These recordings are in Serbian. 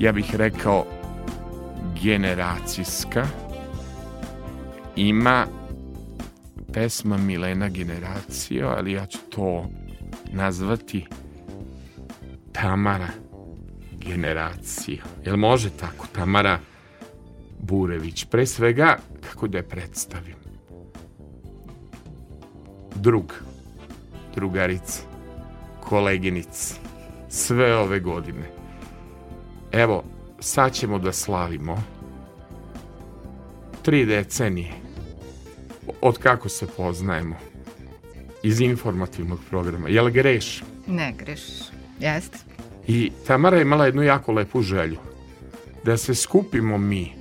Ja bih rekao generacijska. Ima pesma Milena generacija, ali ja ću to nazvati Tamara generacija. Jel može tako? Tamara Burević. Pre svega, kako da je predstavim? drug, drugarica, koleginica, sve ove godine. Evo, sad ćemo da slavimo tri decenije od kako se poznajemo iz informativnog programa. Jel greš? Ne greš. Jeste. I Tamara je imala jednu jako lepu želju. Da se skupimo mi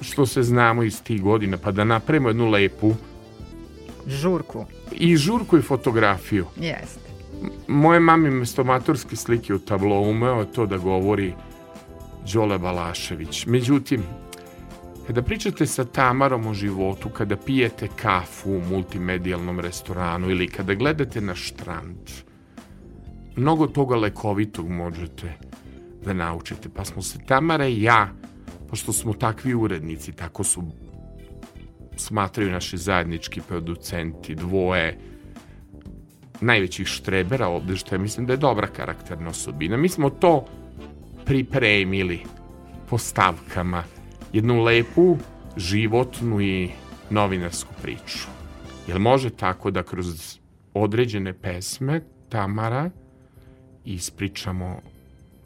što se znamo iz tih godina, pa da napravimo jednu lepu Žurku. i žurku i fotografiju. Jeste. Moje mami mesto maturske slike u tablo umeo to da govori Đole Balašević. Međutim, kada pričate sa Tamarom o životu, kada pijete kafu u multimedijalnom restoranu ili kada gledate na štrand, mnogo toga lekovitog možete da naučite. Pa smo se Tamara i ja, pošto smo takvi urednici, tako su smatraju naši zajednički producenti, dvoje najvećih štrebera ovde, što ja mislim da je dobra karakterna osobina. Mi smo to pripremili po stavkama. Jednu lepu, životnu i novinarsku priču. Jel može tako da kroz određene pesme Tamara ispričamo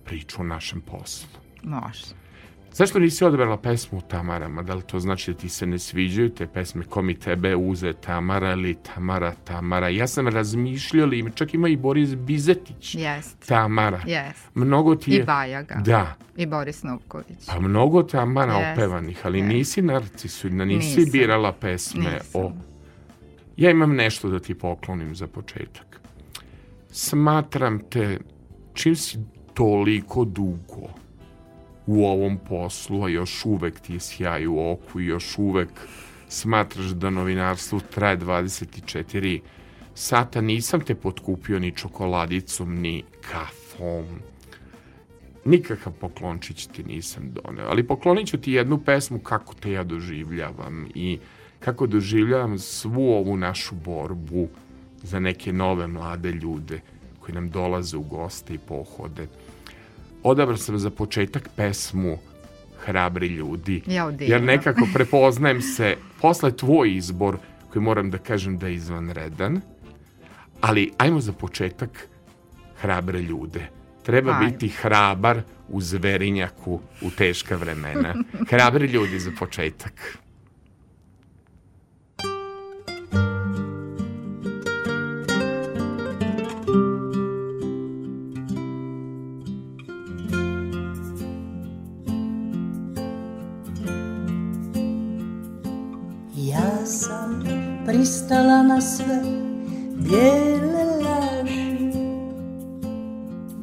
priču o našem poslu? Može. Zašto nisi odabrala pesmu o Tamarama? Da li to znači da ti se ne sviđaju te pesme ko mi tebe uze Tamara ili Tamara Tamara? Ja sam razmišljao ali čak ima i Boris Bizetić. Jeste. Tamara. Jeste. Mnogo ti je... I Bajaga. Da. I Boris Novković. Pa mnogo Tamara Jest, opevanih, ali jest. nisi narcisoidna, nisi Nisam. birala pesme o... Nisam. Ja imam nešto da ti poklonim za početak. Smatram te, čim si toliko dugo u ovom poslu, a još uvek ti je sjaj u oku i još uvek smatraš da novinarstvo traje 24 sata, nisam te potkupio ni čokoladicom, ni kafom. Nikakav poklončić ti nisam doneo, ali poklonit ću ti jednu pesmu kako te ja doživljavam i kako doživljavam svu ovu našu borbu za neke nove mlade ljude koji nam dolaze u goste i pohode. Odabrao sam za početak pesmu Hrabri ljudi, Ja jer nekako prepoznajem se posle tvoj izbor koji moram da kažem da je izvanredan, ali ajmo za početak hrabre ljude. Treba Ajmo. biti hrabar u zverinjaku u teška vremena. Hrabri ljudi za početak. Pristala na sve bijele laži.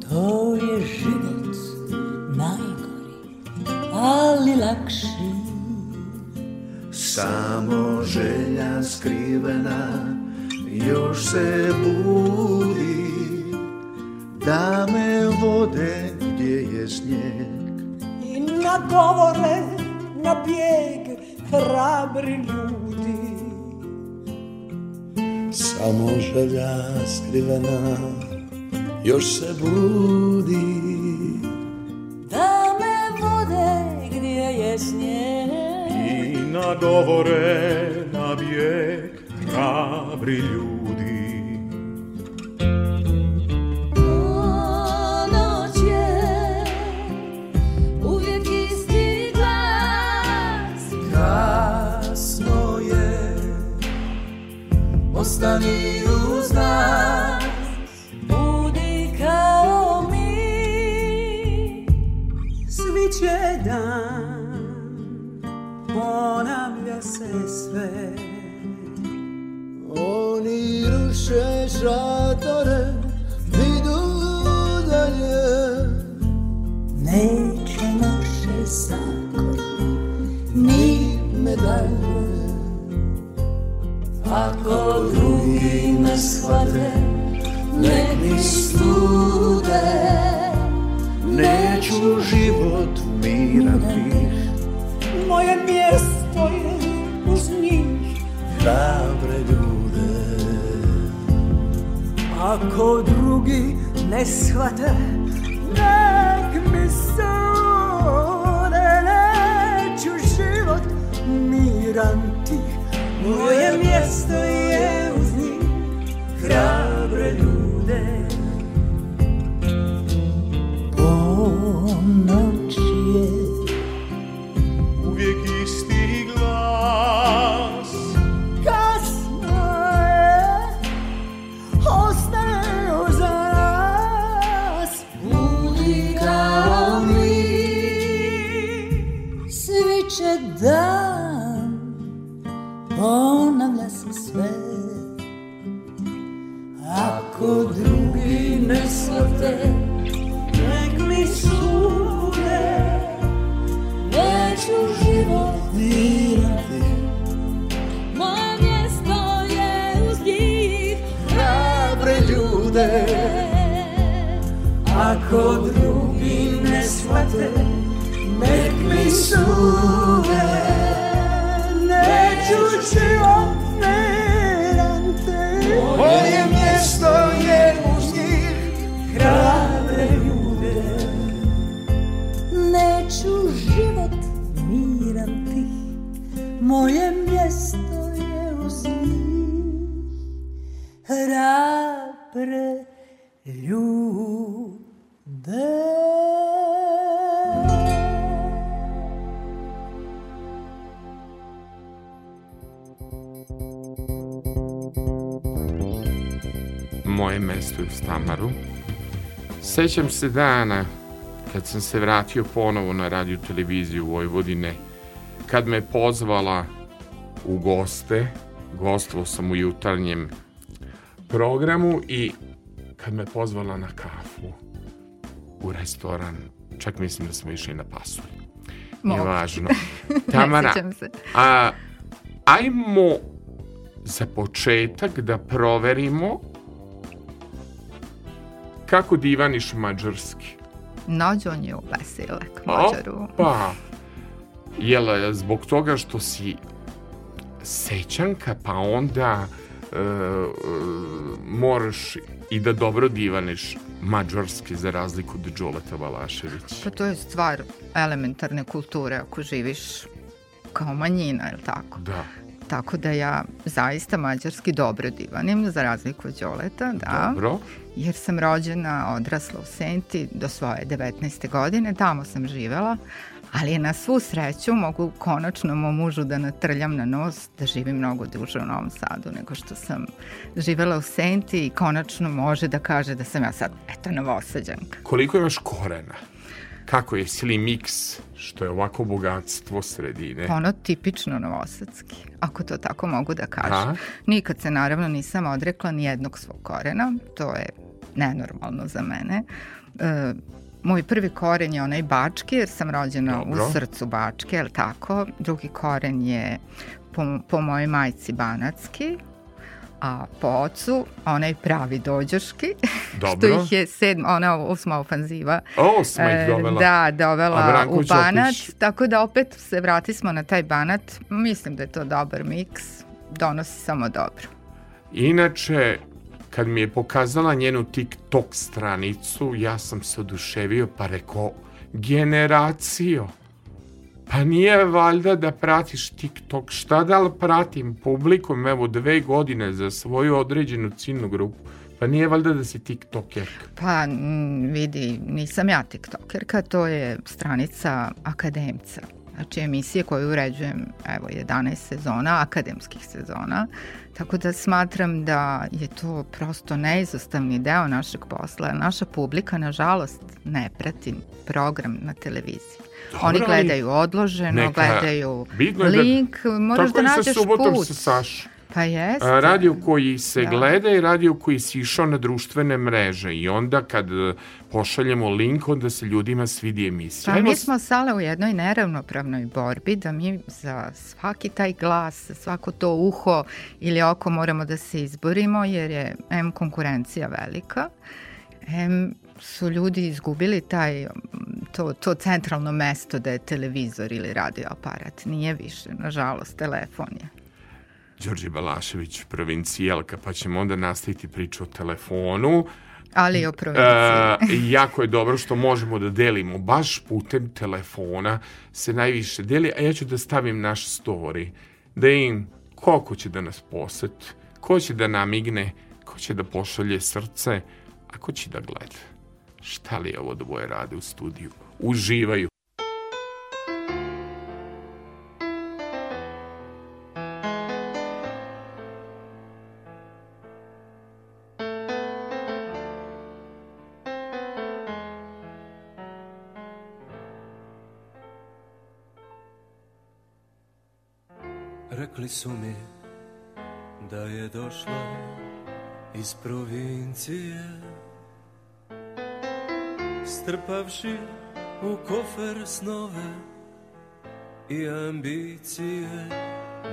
To je život najgori, ali lakši. Samo želja skrivena još se budi Da me vode gdje je snijeg. I na govore, na bijeg hrabri ljudi Samo želja skrivena još se budi. Da me vode gdje je snijeg. I na govore na bijeg hrabri ljudi Ostani uz nas Budi kao mi. Svi će dan. Ponavlja se sve. Oni ruše šatore Idu dalje. Neće naše zakon Ni medalje Ako drugi ne shvate Nek mi sude Neću život miran tih Moje mjesto je uz njih. Hrabre ljude. Ako drugi ne shvate Nek mi sude Neću život miran Moje mjesto je uz njih Hrabre ljude. Je mi Sećam se dana kad sam se vratio ponovo na radio televiziju Vojvodine, kad me pozvala u goste, gostovao sam u jutarnjem programu i kad me pozvala na kafu u restoran, čak mislim da smo išli na pasulj. Nije važno. Tamara, a, ajmo za početak da proverimo kako divaniš mađarski. Nođon je u Basilek, Mađaru. Pa, jel zbog toga što si sećanka, pa onda e, e, moraš i da dobro divaniš mađarski za razliku od Đoleta Valašević. Pa to je stvar elementarne kulture ako živiš kao manjina, je li tako? Da. Tako da ja zaista mađarski dobro divanim, za razliku od Đoleta, da. Dobro. Jer sam rođena, odrasla u Senti do svoje 19. godine, tamo sam živela, ali na svu sreću mogu konačno mom mužu da natrljam na nos da živim mnogo duže u Novom Sadu nego što sam živela u Senti i konačno može da kaže da sam ja sad, eto, novosađanka. Koliko imaš korena? kako je Slimix, što je ovako bogatstvo sredine. Ono tipično novosadski, ako to tako mogu da kažem. Nikad se naravno nisam odrekla ni jednog svog korena, to je nenormalno za mene. E, moj prvi koren je onaj bački, jer sam rođena Dobro. u srcu bačke, je tako? Drugi koren je po, po mojoj majci banatski, a po ocu onaj pravi dođoški, Dobro. što ih je sedma, ona osma ofanziva. Osma ih dovela. Da, dovela u Banat, Čopić. tako da opet se vrati smo na taj Banat. Mislim da je to dobar miks, donosi samo dobro. Inače, kad mi je pokazala njenu TikTok stranicu, ja sam se oduševio pa rekao, generacijo, Pa nije valjda da pratiš TikTok, šta da li pratim publikom, evo dve godine za svoju određenu ciljnu grupu, pa nije valjda da si TikTokerka? Pa vidi, nisam ja TikTokerka, to je stranica akademca. Znači emisije koju uređujem, evo 11 sezona, akademskih sezona, tako da smatram da je to prosto neizostavni deo našeg posla. Naša publika, nažalost, ne prati program na televiziji. Dobro, Oni gledaju odloženo, neka, gledaju link, da, moraš da nađeš put. Sa Saš. Pa jeste. Radio koji se da. gleda i radio koji si išao na društvene mreže i onda kad e, pošaljemo link, onda se ljudima svidi emisija. Pa mi smo sale u jednoj neravnopravnoj borbi da mi za svaki taj glas, svako to uho ili oko moramo da se izborimo jer je M konkurencija velika, M su ljudi izgubili taj, to, to centralno mesto da je televizor ili radio aparat. Nije više, nažalost, telefon je. Đorđe Balašević, provincijalka, pa ćemo onda nastaviti priču o telefonu. Ali o provinciji. E, jako je dobro što možemo da delimo, baš putem telefona se najviše deli, a ja ću da stavim naš story, da im koliko će da nas poseti, ko će da namigne, ko će da pošalje srce, a ko će da gleda. Šta li je ovo dvoje rade u studiju? Uživaju. Rekli su mi da je došla iz provincije. Strpavši u kofer snove i ambicije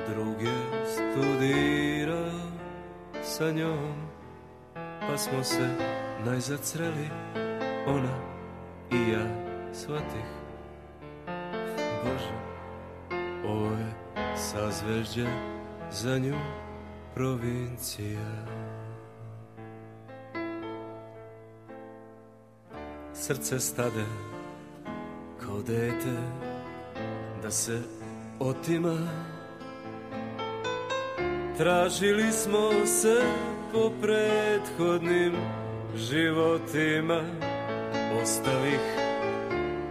Druge studirao sa njom Pa smo se najzacreli ona i ja shvatih Bože, ovo je sazvežđe za nju provincija. Srce stade kao dete da se otima. Tražili smo se po prethodnim životima Ostavih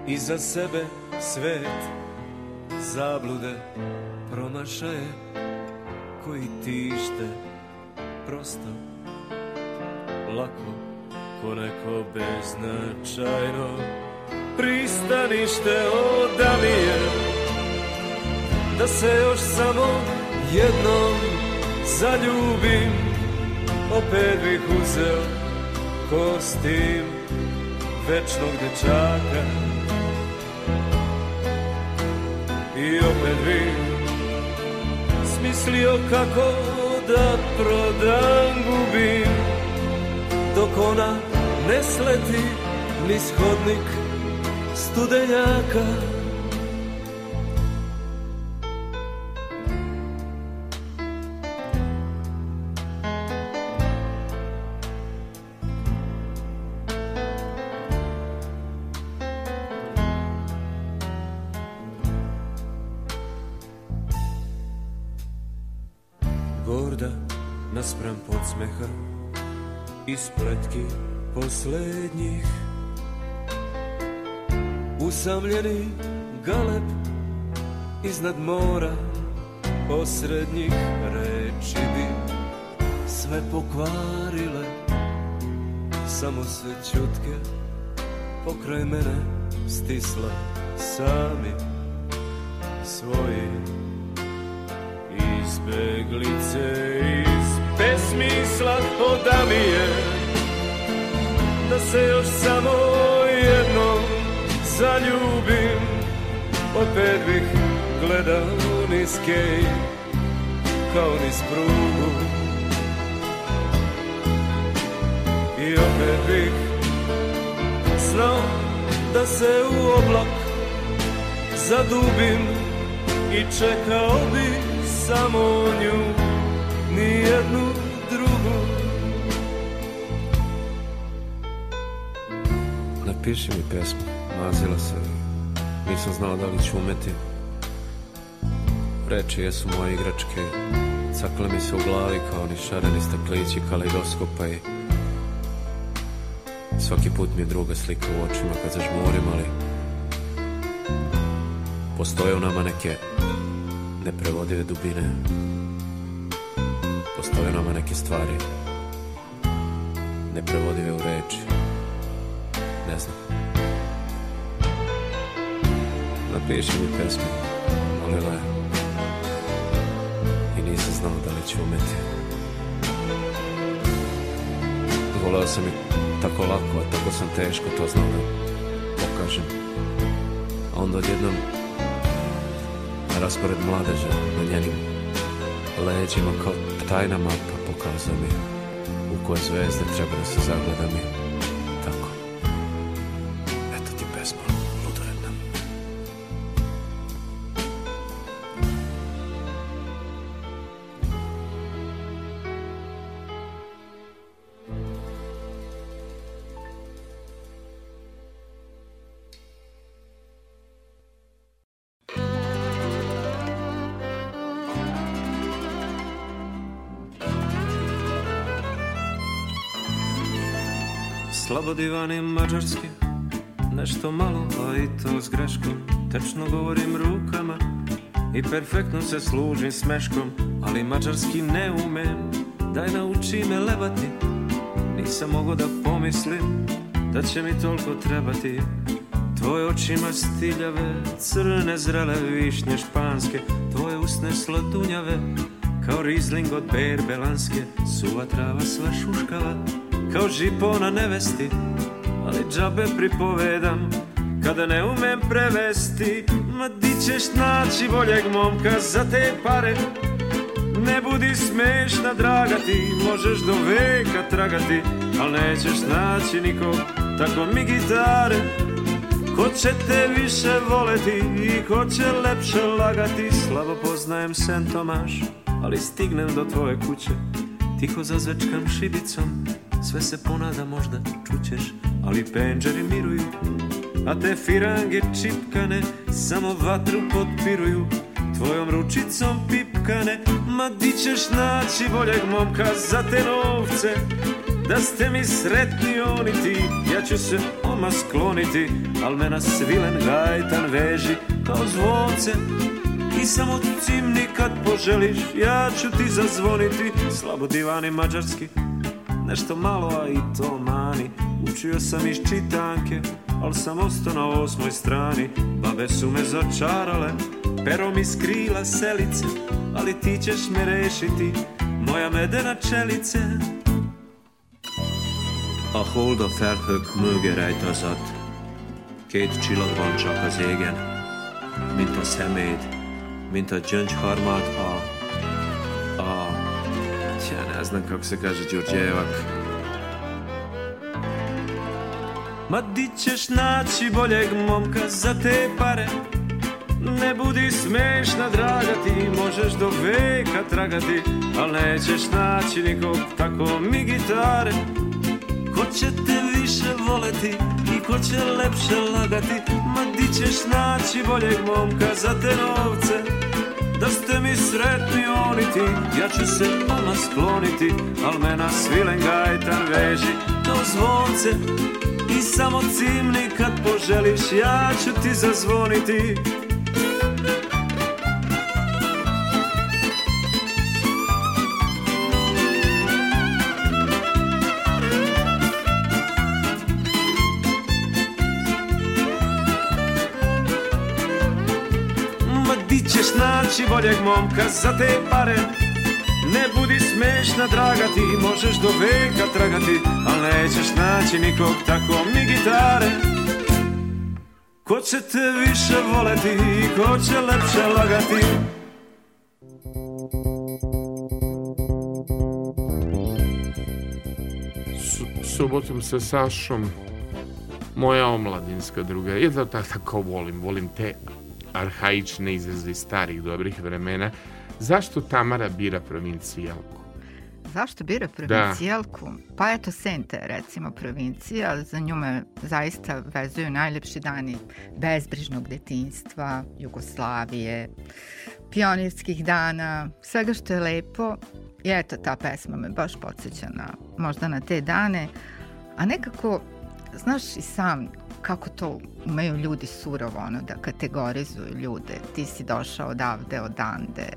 iza sebe svet Zablude, promašaje koji tište Prosto, lako ko neko beznačajno pristanište odavije da se još samo jednom zaljubim opet bih uzeo kostim večnog dečaka. I opet bih smislio kako da prodam gubim. Dok ona ne sleti ni shodnik studenjaka Usamljeni galeb iznad mora Posrednjih reči bi sve pokvarile Samo se čutke pokraj mene stisla sami svoji izbeglice iz pesmi slatko da se još samo zaljubim opet bih gledao niz kej kao niz prugu i opet bih znao da se u oblak zadubim i čekao bi samo nju, nijednu drugu. Napiši mi pesmu, mazila se, nisam znao da li ću umeti. Reči jesu moje igračke, cakle mi se u glavi kao oni šareni staklići kaleidoskopa i svaki put mi je druga slika u očima kad zažmurim, ali postoje u nama neke neprevodive dubine. Postoje nama neke stvari neprevodive u reči. Ne znam. Mi pesmu, molila je. I nisam znao da li ću umeti. Voleo sam i tako lako, a tako sam teško to znao da pokažem. A onda odjednom raspored mladeža na njenim leđima kao tajna mapa pokazao mi u koje zvezde treba da se zagleda mi Slabo divanim mađarski Nešto malo, a i to s greškom. Tečno govorim rukama I perfektno se služim smeškom Ali mađarski ne umem. Daj nauči me lebati Nisam mogo da pomislim Da će mi toliko trebati. Tvoje očima stiljave Crne zrele višnje španske Tvoje usne sladunjave Kao rizling od berbelanske Suva trava sva šuškava kao žipona nevesti Ali džabe pripovedam Kada ne umem prevesti. Ma di ćeš naći boljeg momka za te pare? Ne budi smešna draga ti Možeš do veka tragati Al nećeš naći nikog Tako mi gitare. Ko će te više voleti I ko će lepše lagati? Slabo poznajem Sen Tomaš Ali stignem do tvoje kuće Tiho zazvečkam šibicom sve se ponada možda čućeš, ali penđeri miruju, a te firange čipkane samo vatru potpiruju. Tvojom ručicom pipkane, ma di ćeš naći boljeg momka za te novce? Da ste mi sretni oni ti, ja ću se oma skloniti, al me na svilen gajtan veži kao zvonce. I samo cimni kad poželiš, ja ću ti zazvoniti, slabo divani mađarski, nešto malo, a i to mani. Učio sam iz čitanke, al sam ostao na osmoj strani. Babe su me začarale, pero mi skrila selice Ali ti ćeš me rešiti, moja medena čelice. A hold a felhők mögé rejt az ad Két csillag van csak az égen Mint a szeméd, mint a gyöngyharmát a znam kako se kaže Đurđevak. Ma di ćeš naći boljeg momka za te pare? Ne budi smešna, draga, ti možeš do veka tragati, al nećeš naći nikog tako mi gitare. Ko će te više voleti i ko će lepše lagati, ma di ćeš naći boljeg momka za te novce? Da ste mi sretni oni ti, ja ću se vama skloniti Al me na svilen gajtan veži. Do zvonce I samo cimni kad poželiš, ja ću ti zazvoniti naći boljeg momka za te pare. Ne budi smešna draga ti možeš do veka tragati Al nećeš naći nikog tako mi gitare. Ko će te više voleti, ko će lepše lagati? Subotom sa Sašom moja omladinska druga. Ja da tako volim, volim te arhaične izraze iz starih dobrih vremena. Zašto Tamara bira provincijalku? Zašto bira provincijalku? Da. Pa eto Sente recimo provincija, za nju me zaista vezuju najlepši dani bezbrižnog detinstva, Jugoslavije, pionirskih dana, svega što je lepo. I eto, ta pesma me baš podsjeća na, možda na te dane, a nekako znaš i sam kako to umeju ljudi surovo ono da kategorizuju ljude. Ti si došao odavde, odande.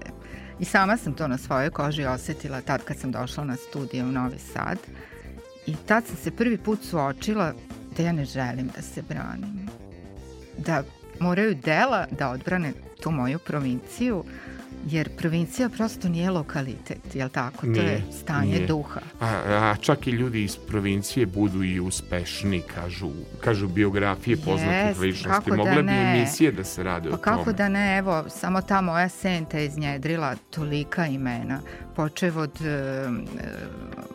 I sama sam to na svojoj koži osetila tad kad sam došla na studiju u Novi Sad. I tad sam se prvi put suočila da ja ne želim da se branim. Da moraju dela da odbrane tu moju provinciju, jer provincija prosto nije lokalitet, jel tako? Nije, to je stanje nije. duha. A, a čak i ljudi iz provincije budu i uspešni, kažu, kažu biografije poznatih yes, ličnosti. Mogle da bi emisije da se rade pa o tome. kako da ne, evo, samo ta moja senta iznjedrila tolika imena, počev od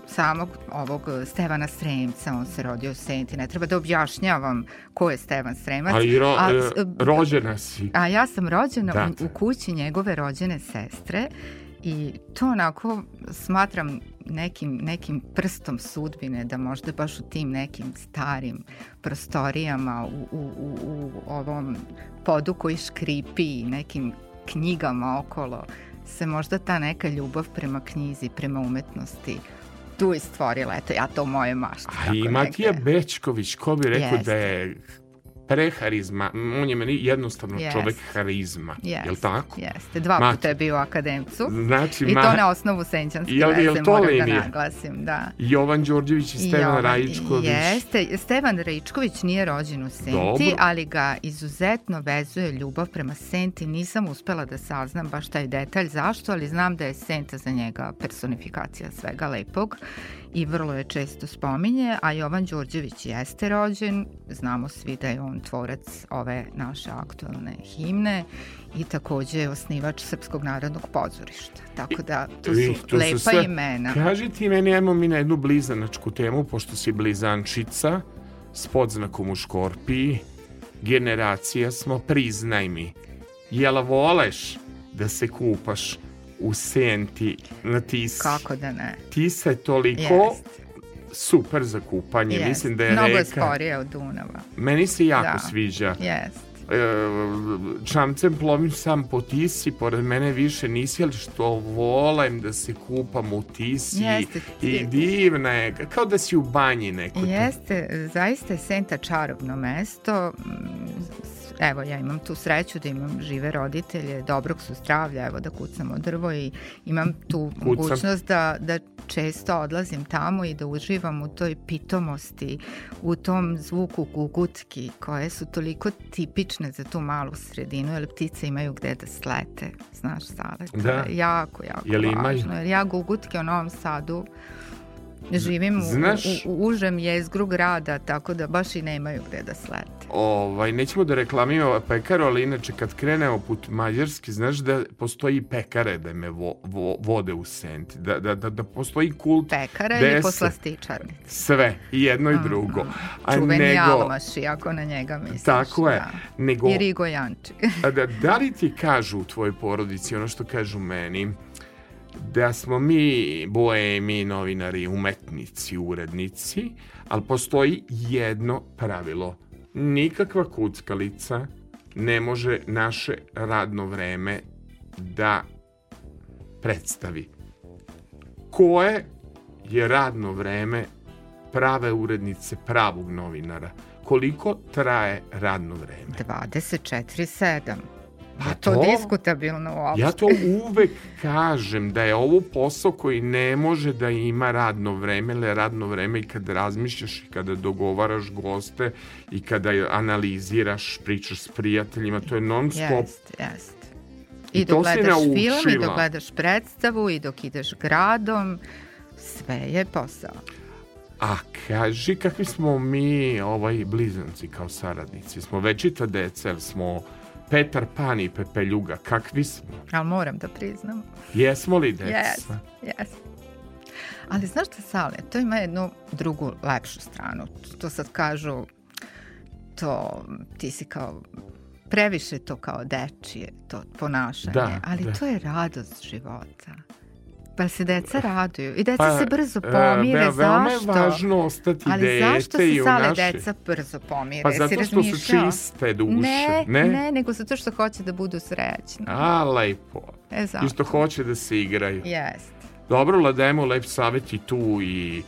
samog ovog Stevana Sremca, on se rodio u Senti, ne treba da objašnjavam ko je Stevan Sremac. A i ro, a, e, rođena si. A ja sam rođena u, u kući njegove rođene sestre i to onako smatram nekim, nekim prstom sudbine da možda baš u tim nekim starim prostorijama u, u, u, u ovom podu koji škripi nekim knjigama okolo se možda ta neka ljubav prema knjizi, prema umetnosti tu je stvorila, eto ja to u moje mašti. A i Matija. Bečković, ko bi rekao Jeste. da je preharizma, on je meni jednostavno yes. čovek harizma, yes. je li tako? Jeste, dva Mati. puta je bio u akademcu znači, i to na osnovu senćanske jel, veze, to moram linije? da naglasim. Da. Jovan Đorđević i Stevan Jovan, Rajičković. Jeste, Stevan Rajičković nije rođen u Senti, Dobro. ali ga izuzetno vezuje ljubav prema Senti. Nisam uspela da saznam baš taj detalj zašto, ali znam da je Senta za njega personifikacija svega lepog i vrlo je često spominje, a Jovan Đorđević jeste rođen, znamo svi da je on tvorac ove naše aktualne himne i takođe je osnivač Srpskog narodnog pozorišta. Tako da, to su to lepa su sve... imena. Kaži ti meni, ajmo mi na jednu blizanačku temu, pošto si blizančica s podznakom u škorpiji, generacija smo, priznaj mi, jel voleš da se kupaš u senti na Tisi. Kako da ne? Tisa je toliko Jest. super za kupanje. Jest. Mislim da je Mnogo reka... je sporije od Dunava. Meni se jako da. sviđa. Jest e, čamcem plovim sam po Tisi, pored mene više nisi, ali što volem da se kupam u Tisi Jeste. i divna je, kao da si u banji neko. Jeste, zaista je Senta čarobno mesto, evo ja imam tu sreću da imam žive roditelje, dobrog su zdravlja, evo da kucamo drvo i imam tu Kucam. mogućnost da, da često odlazim tamo i da uživam u toj pitomosti, u tom zvuku gugutki koje su toliko tipične za tu malu sredinu, jer ptice imaju gde da slete, znaš, Sale, da. jako, jako Jel važno. Jer ja gugutke u Novom Sadu Živim Znaš, u, u, užem jezgru grada, tako da baš i nemaju gde da slete. Ovaj, nećemo da reklamiramo pekaru, ali inače kad krenemo put Mađarski, znaš da postoji pekare da me vo, vo, vode u senti, da, da, da, da postoji kult Pekare ili poslastičarnice? Sve, i jedno i drugo. A Čuveni nego, Almaši, ako na njega misliš. Tako je. Da. Nego, I Rigo Janči. da, da li ti kažu u tvojoj porodici ono što kažu meni, da smo mi boemi, novinari, umetnici, urednici, ali postoji jedno pravilo. Nikakva kuckalica ne može naše radno vreme da predstavi. Koje je radno vreme prave urednice pravog novinara? Koliko traje radno vreme? 24-7. Pa to, to diskutabilno uopšte. Ja to uvek kažem da je ovo posao koji ne može da ima radno vreme, ili radno vreme i kada razmišljaš i kada dogovaraš goste i kada analiziraš, pričaš s prijateljima, to je non stop. Jest, jest. I, I dok gledaš film, i dok gledaš predstavu, i dok ideš gradom, sve je posao. A kaži kakvi smo mi ovaj blizanci kao saradnici? Smo večita deca, smo Petar Pan i Pepeljuga? Kakvi smo? Ali moram da priznam. Jesmo li deca? Jes, jes. Ali znaš šta, Sale, to ima jednu drugu, lepšu stranu. To sad kažu, to ti si kao previše to kao dečije, to ponašanje, da, ali da. to je radost života. Pa se deca raduju i deca pa, se brzo e, pomire. Uh, veoma zašto? je važno ostati Ali dete zašto se sale naše... deca brzo pomire? Pa zato što su čiste duše. Ne, ne, ne, nego zato što hoće da budu srećni. A, lepo. E, zato. I što hoće da se igraju. Jest. Dobro, ladajmo lep savjet i tu i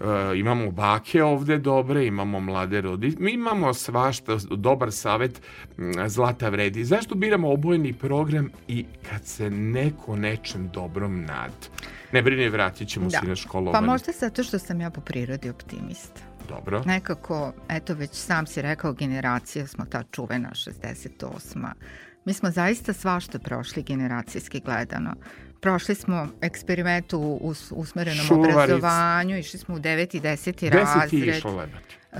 Uh, imamo bake ovde dobre, imamo mlade rodi, mi imamo svašta, dobar savet, zlata vredi. Zašto biramo obojeni program i kad se neko nečem dobrom nad? Ne brini, vratit ćemo da. se na školovanje. Pa možda zato što sam ja po prirodi optimista. Dobro. Nekako, eto već sam si rekao, generacija smo ta čuvena 68. Mi smo zaista svašta prošli generacijski gledano. Prošli smo eksperiment u us, usmerenom Šuvaric. obrazovanju, išli smo u 9. i 10. razred. Gde si ti išla lebati? Uh,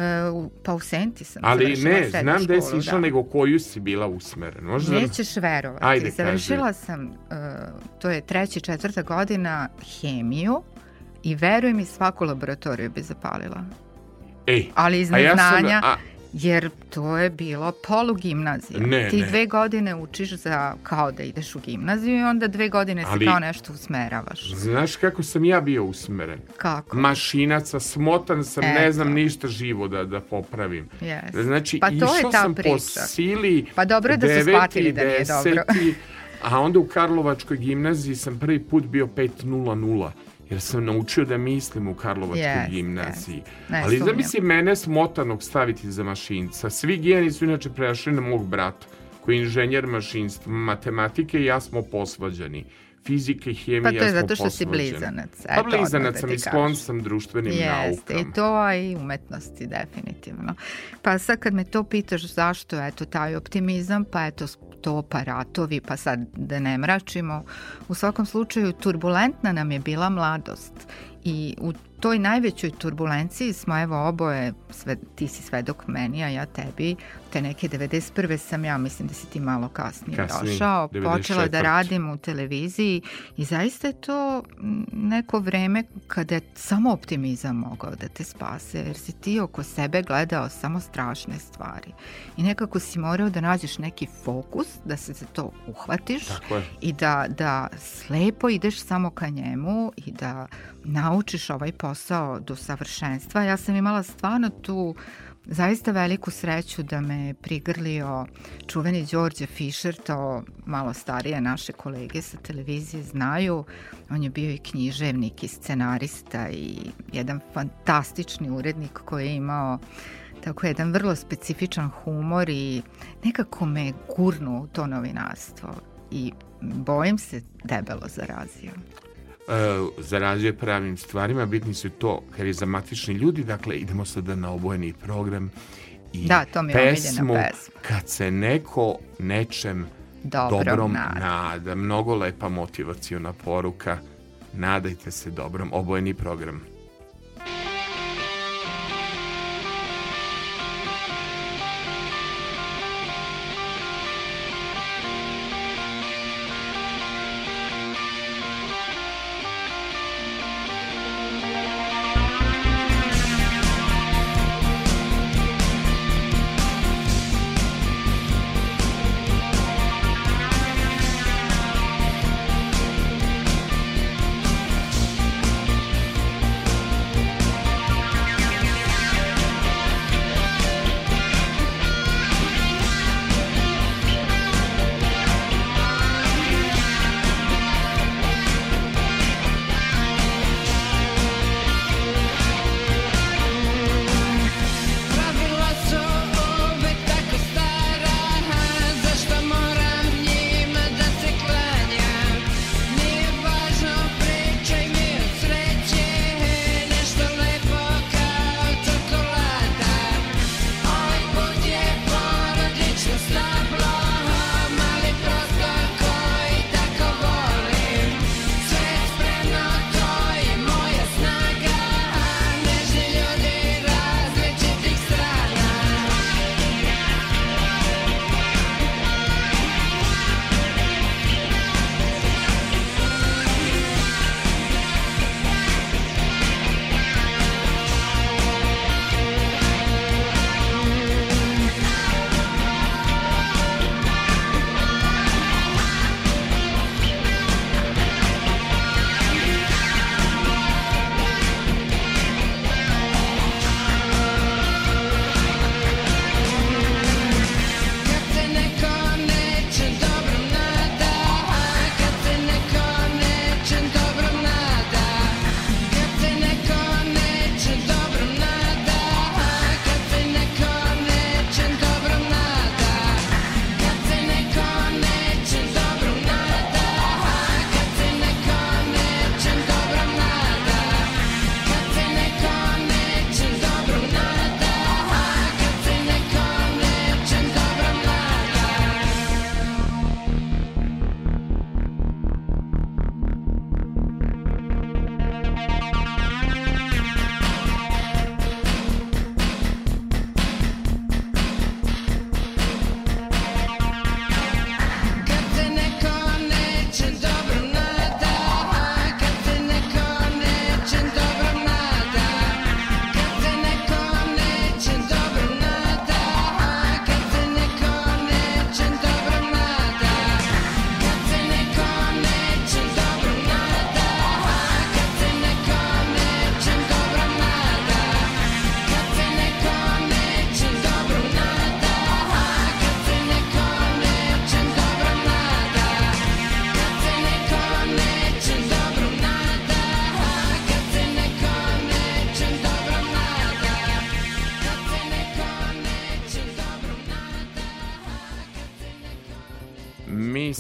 pa u Senti sam Ali ne, znam gde si išla, da. nego koju si bila usmerena. Možda da- Nećeš verovati. Ajde, Završila kaži. sam, uh, to je treća četvrta godina, hemiju i veruj mi, svaku laboratoriju bi zapalila. Ej, ali iz neznanja, ja sam, a, Jer to je bilo polugimnazija. Ne, Ti ne. dve godine učiš za, kao da ideš u gimnaziju i onda dve godine se Ali, kao nešto usmeravaš. Znaš kako sam ja bio usmeren? Kako? Mašinaca, smotan sam, Eto. ne znam ništa živo da, da popravim. Yes. Znači, pa to išao sam priča. po sili Pa dobro da su shvatili da nije dobro. a onda u Karlovačkoj gimnaziji sam prvi put bio 5.00 jer sam naučio da mislim u Karlovačkoj yes, gimnaziji. Yes. Ne, Ali zamisli mene smotanog staviti za mašinca. Svi gijani su inače prešli na mog brata, koji je inženjer mašinstva, matematike i ja smo posvađani fizike i hemija Pa to je zato što si blizanac. Pa blizanac sam i sklon sam društvenim Jeste, naukama. i to i umetnosti definitivno. Pa sad kad me to pitaš zašto eto taj optimizam, pa eto to pa ratovi, pa sad da ne mračimo. U svakom slučaju turbulentna nam je bila mladost i u toj najvećoj turbulenciji smo evo oboje, sve, ti si svedok meni, a ja tebi, te neke 91. sam ja, mislim da si ti malo kasnije, kasnije došao, 94. počela da radim u televiziji i zaista je to neko vreme kada je samo optimizam mogao da te spase, jer si ti oko sebe gledao samo strašne stvari i nekako si morao da nađeš neki fokus, da se za to uhvatiš i da, da slepo ideš samo ka njemu i da naučiš ovaj posao do savršenstva. Ja sam imala stvarno tu zaista veliku sreću da me prigrlio čuveni Đorđe Fischer, to malo starije naše kolege sa televizije znaju. On je bio i književnik i scenarista i jedan fantastični urednik koji je imao tako jedan vrlo specifičan humor i nekako me gurnu u to novinarstvo i bojim se debelo zarazio. Uh, zarađuje pravim stvarima, bitni su to karizmatični ljudi, dakle idemo sada na obojeni program i da, to mi je pesmu kad se neko nečem dobrom, dobrom nada. nada. Mnogo lepa motivacijona poruka. Nadajte se dobrom, obojeni program.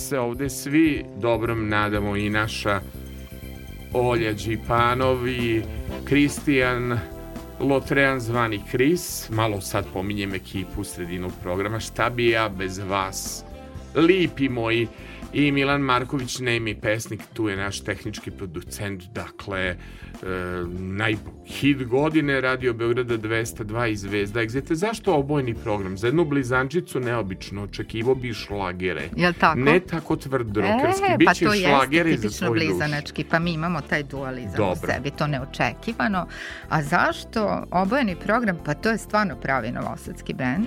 Se ovde svi dobrom nadamo i naša Olja Đipanovi, Kristijan Lotrean zvani Kris, malo sad pominjem ekipu sredinu programa, šta bi ja bez vas, lipi moji, i Milan Marković, nemi pesnik, tu je naš tehnički producent, dakle, e, najhit godine Radio Beograda 202 i Zvezda Egzete. Zašto obojni program? Za jednu blizančicu neobično očekivo bi šlagere. Jel tako? Ne tako tvrd rokerski. E, pa to jeste tipično blizanački, pa mi imamo taj dualizam Dobro. u sebi, to neočekivano. A zašto obojeni program? Pa to je stvarno pravi novosadski bend.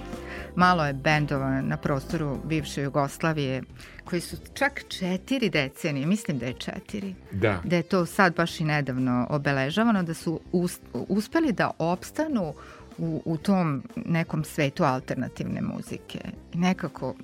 Malo je bendova na prostoru bivše Jugoslavije koji su čak četiri decenije, mislim da je četiri, da, da je to sad baš i nedavno obeležavano, da su us, uspeli da opstanu u, u tom nekom svetu alternativne muzike. I nekako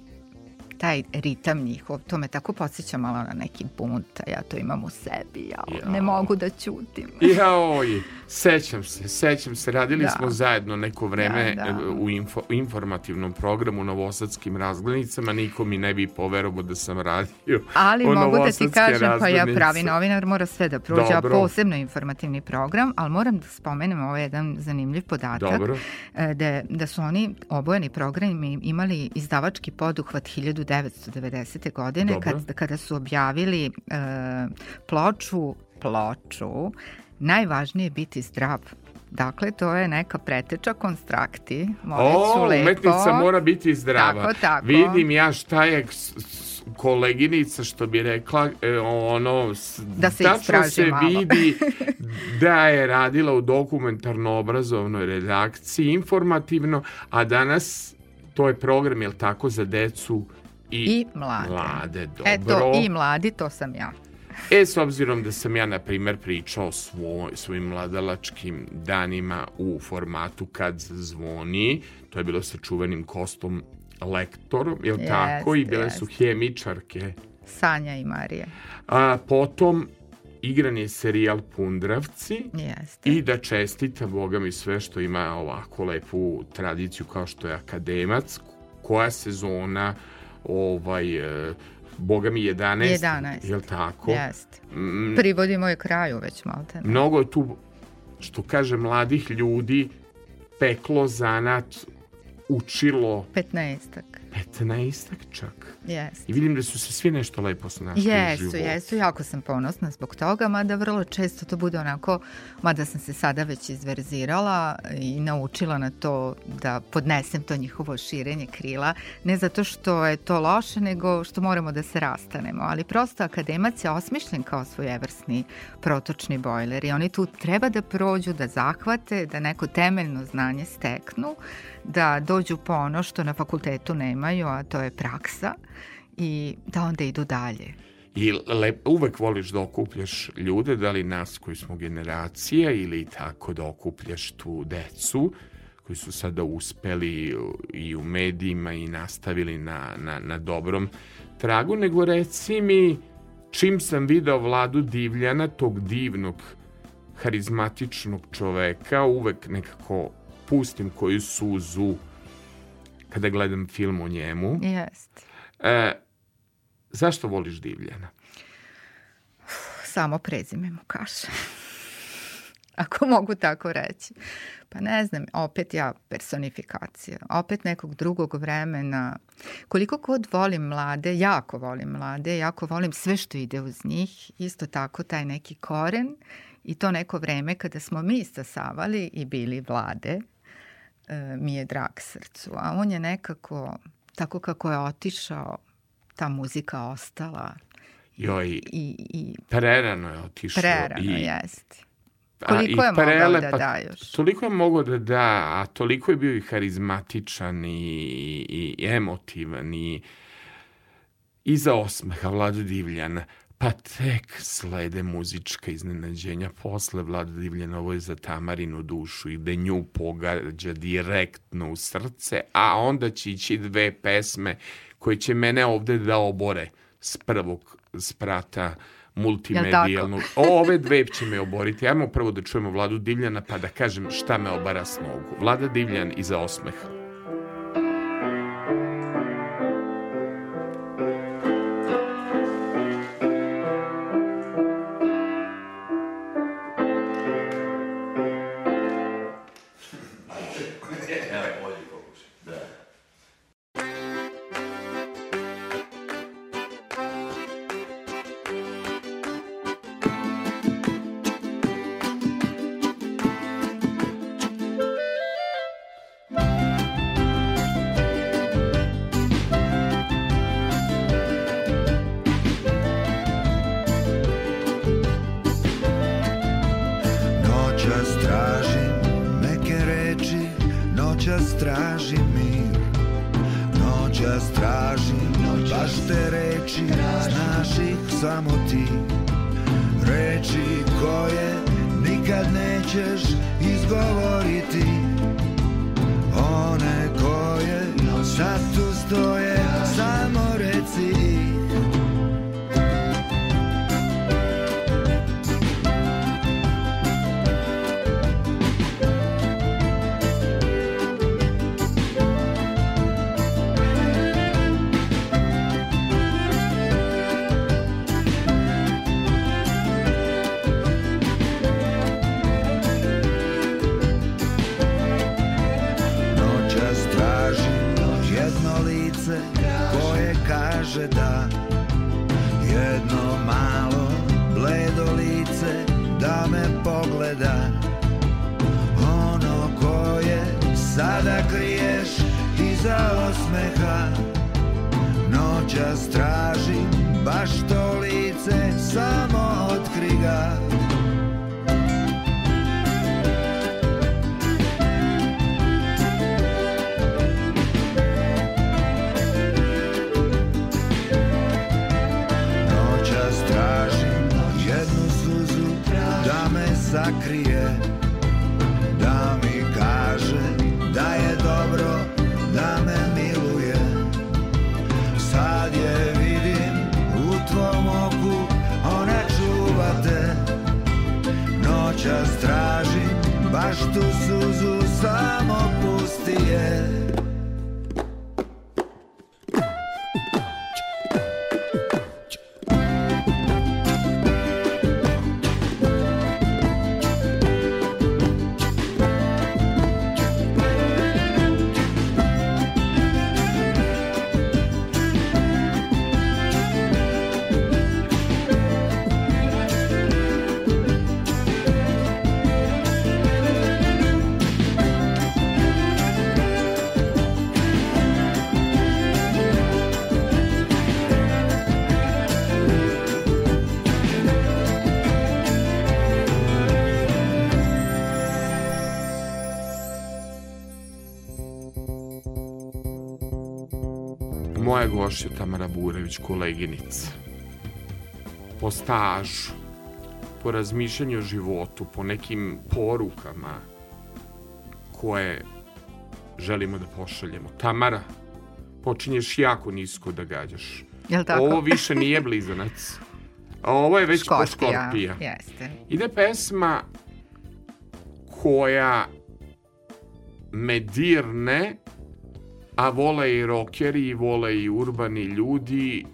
taj ritam njihov, to me tako podsjeća malo na neki bunt, a ja to imam u sebi, ja, ne mogu da ćutim. Jaoj, sećam se, sećam se, radili da. smo zajedno neko vreme da, da. u info, informativnom programu Novosadskim razglednicama, niko mi ne bi poverovo da sam radio Ali mogu da ti kažem, pa ja pravi novinar mora sve da prođe, a posebno informativni program, ali moram da spomenem ovaj jedan zanimljiv podatak, Dobro. E, da, da su oni obojeni programi imali izdavački poduhvat 1000 1990. godine kad, kada su objavili e, ploču ploču Najvažnije je biti zdrav. Dakle, to je neka preteča konstrakti. O, lepo. umetnica mora biti zdrava. Tako, tako. Vidim ja šta je koleginica što bi rekla e, ono da se tačno se malo. vidi da je radila u dokumentarno obrazovnoj redakciji informativno a danas to je program jel tako za decu i, I mlade. mlade. Dobro. Eto, i mladi, to sam ja. E, s obzirom da sam ja, na primer, pričao svoj, svojim mladalačkim danima u formatu kad zvoni, to je bilo sa čuvenim kostom lektorom, je li yes, tako? I bile yes. su hemičarke. Sanja i Marija. A potom igran je serijal Pundravci Jeste. i da čestita Boga mi sve što ima ovako lepu tradiciju kao što je Akademac, koja sezona ovaj, e, boga mi 11, 11. je li tako? Jeste. Mm, Privodimo je kraju već malo. Mnogo je tu, što kaže, mladih ljudi peklo zanat, učilo... 15-ak. 15 čak. Jeste. I vidim da su se svi nešto lepo snašli jesu, u životu. Jesu, jako sam ponosna zbog toga, mada vrlo često to bude onako, mada sam se sada već izverzirala i naučila na to da podnesem to njihovo širenje krila, ne zato što je to loše, nego što moramo da se rastanemo, ali prosto akademac je osmišljen kao svojevrsni protočni bojler i oni tu treba da prođu, da zahvate, da neko temeljno znanje steknu, da dođu po ono što na fakultetu nemaju, a to je praksa i da onda idu dalje. I lep, uvek voliš da okupljaš ljude, da li nas koji smo generacija ili tako da okupljaš tu decu koji su sada uspeli i u medijima i nastavili na, na, na dobrom tragu, nego reci mi čim sam video Vladu Divljana, tog divnog harizmatičnog čoveka, uvek nekako pustim koju suzu kada gledam film o njemu. Jest. E, zašto voliš Divljana? Samo prezime mu kaše. Ako mogu tako reći. Pa ne znam, opet ja personifikacija, opet nekog drugog vremena. Koliko god volim mlade, jako volim mlade, jako volim sve što ide uz njih, isto tako taj neki koren i to neko vreme kada smo mi stasavali i bili vlade, mi je drag srcu. A on je nekako, tako kako je otišao, ta muzika ostala. Joj, i, i, prerano je otišao. Prerano, i, jeste. Koliko je mogao da da još? Toliko je mogao da da, a toliko je bio i harizmatičan i, i emotivan i iza osmeha Vlada Divljana. Pa tek slede muzička iznenađenja posle Vlada Divljana, ovo je za Tamarinu dušu i da nju pogađa direktno u srce, a onda će ići dve pesme koje će mene ovde da obore s prvog sprata multimedijalnu. Ove dve će me oboriti. Ajmo prvo da čujemo Vladu Divljana pa da kažem šta me obara s nogu. Vlada Divljan iza osmeha. Me Burević, koleginica. Po stažu, po razmišljanju o životu, po nekim porukama koje želimo da pošaljemo. Tamara, počinješ jako nisko da gađaš. Jel tako? Ovo više nije blizanac. A ovo je već po Škorpija. Jeste. Ide pesma koja me dirne, a vole i rokeri, i vole i urbani ljudi,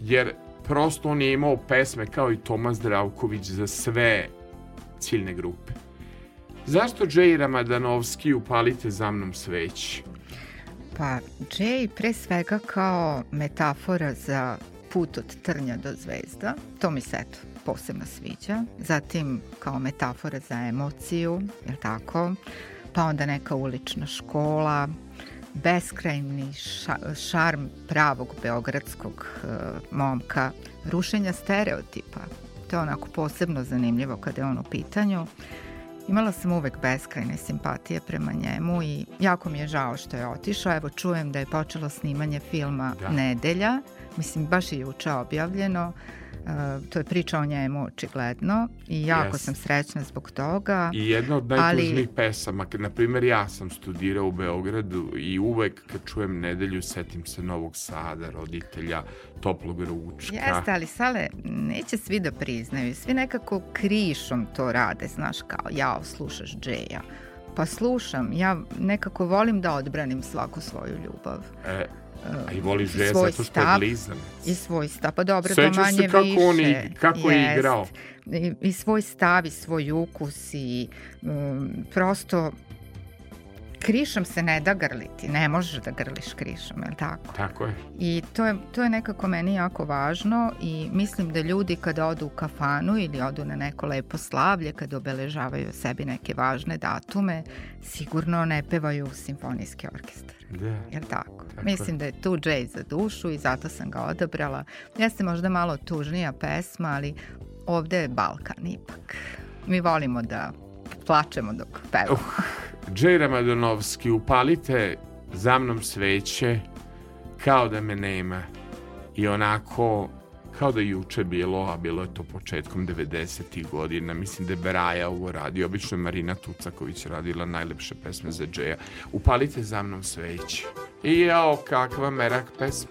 jer prosto on je imao pesme kao i Tomas Dravković za sve ciljne grupe. Zašto Džej Ramadanovski upalite za mnom sveći? Pa, Jay pre svega kao metafora za put od trnja do zvezda, to mi se eto posebno sviđa. Zatim kao metafora za emociju, je tako? Pa onda neka ulična škola, beskrajni ša, šarm pravog beogradskog uh, momka, rušenja stereotipa. To je onako posebno zanimljivo kada je on u pitanju. Imala sam uvek beskrajne simpatije prema njemu i jako mi je žao što je otišao. Evo čujem da je počelo snimanje filma da. Nedelja. Mislim, baš je juče objavljeno. Uh, to je priča o njemu očigledno i jako yes. sam srećna zbog toga. I jedna od najtužnijih ali... pesama, na primjer ja sam studirao u Beogradu i uvek kad čujem nedelju setim se Novog Sada, roditelja, toplog ručka. Jeste, ali Sale, neće svi da priznaju, svi nekako krišom to rade, znaš, kao jao, slušaš Džeja. Pa slušam, ja nekako volim da odbranim svaku svoju ljubav. E, A i voliš Džeja zato što je blizan. I svoj stav, pa dobro, Sećam to manje se kako više. On i, kako jest. je igrao. I, I svoj stav i svoj ukus i um, prosto krišom se ne da grliti, ne možeš da grliš krišom, je li tako? Tako je. I to je, to je nekako meni jako važno i mislim da ljudi kada odu u kafanu ili odu na neko lepo slavlje, kada obeležavaju sebi neke važne datume, sigurno ne pevaju simfonijski orkestar. Da. Je li tako? tako? Mislim da je tu Jay za dušu i zato sam ga odabrala. Jeste možda malo tužnija pesma, ali ovde je Balkan ipak. Mi volimo da plačemo dok pevamo. Uh, Džej Ramadonovski, upalite za mnom sveće kao da me nema i onako kao da juče bilo, a bilo je to početkom 90. godina. Mislim da je Beraja ovo radi. Obično je Marina Tucaković radila najlepše pesme za Džeja. Upalite za mnom sveće. I jao, kakva merak pesma.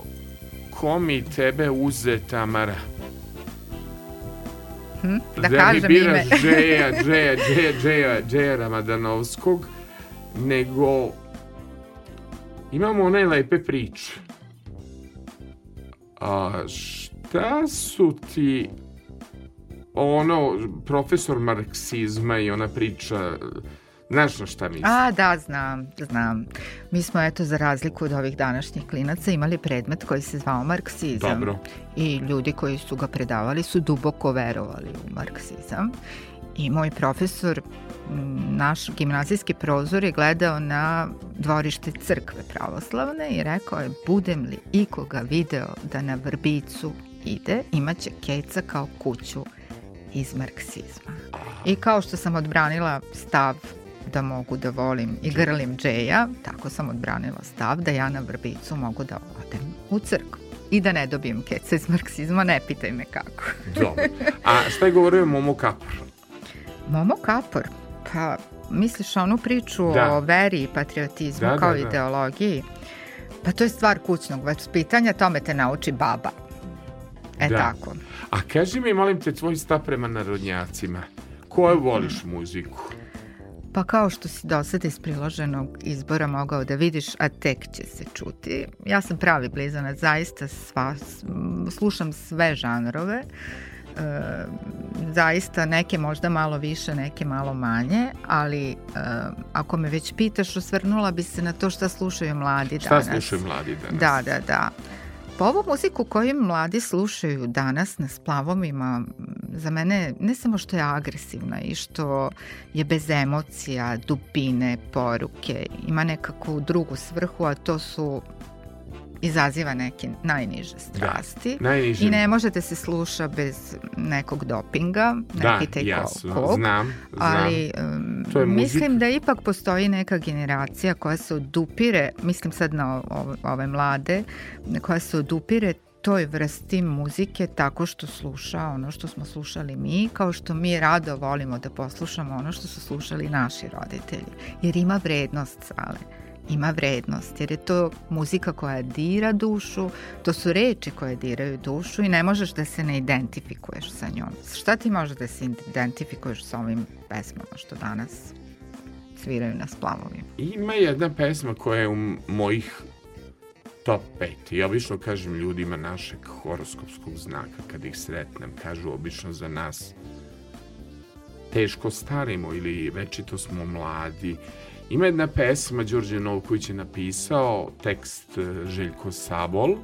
tebe uze, Tamara? Hm? Da, da kažem biraš ime. Džeja, Džeja, Džeja, Džeja, Džeja Ramadanovskog, nego imamo one lepe priče. A šta su ti ono, profesor marksizma i ona priča Znaš na šta mislim? A, da, znam, znam. Mi smo, eto, za razliku od ovih današnjih klinaca imali predmet koji se zvao marksizam. Dobro. I ljudi koji su ga predavali su duboko verovali u marksizam. I moj profesor, naš gimnazijski prozor je gledao na dvorište crkve pravoslavne i rekao je, budem li ikoga video da na vrbicu ide, imaće keca kao kuću iz marksizma. I kao što sam odbranila stav da mogu da volim i grlim džeja, tako sam odbranila stav da ja na vrbicu mogu da odem u crkvu i da ne dobijem keca iz marksizma, ne pitaj me kako. Dobro. A šta je govorio Momo Kapor? Momo Kapor? Pa, misliš onu priču da. o veri i patriotizmu da, kao da, da. ideologiji? Pa to je stvar kućnog vaspitanja, tome te nauči baba. E da. tako. A kaži mi, molim te, tvoj stav prema narodnjacima. Koju voliš muziku? Pa kao što si do sada iz priloženog izbora mogao da vidiš, a tek će se čuti. Ja sam pravi blizanac, zaista sva, slušam sve žanrove. E, zaista neke možda malo više, neke malo manje, ali e, ako me već pitaš, osvrnula bi se na to šta slušaju mladi šta danas. Šta slušaju mladi danas? Da, da, da. Pa ovu muziku koju mladi slušaju danas na splavovima, za mene ne samo što je agresivna i što je bez emocija, dubine, poruke, ima nekakvu drugu svrhu, a to su izaziva neke najniže strasti da, najniže. i ne možete se sluša bez nekog dopinga, da, neki taj jasno, kog, znam, znam. ali um, mislim da ipak postoji neka generacija koja se odupire, mislim sad na ove, ove mlade, koja se odupire toj vrsti muzike tako što sluša ono što smo slušali mi, kao što mi rado volimo da poslušamo ono što su slušali naši roditelji. Jer ima vrednost, Sale ima vrednost, jer je to muzika koja dira dušu, to su reči koje diraju dušu i ne možeš da se ne identifikuješ sa njom. Šta ti može da se identifikuješ sa ovim pesmama što danas sviraju na splavovima? Ima jedna pesma koja je u mojih top 5. I obično kažem ljudima našeg horoskopskog znaka kad ih sretnem, kažu obično za nas teško starimo ili večito smo mladi Ima jedna pesma Đorđe Novković je napisao, tekst e, Željko Sabol,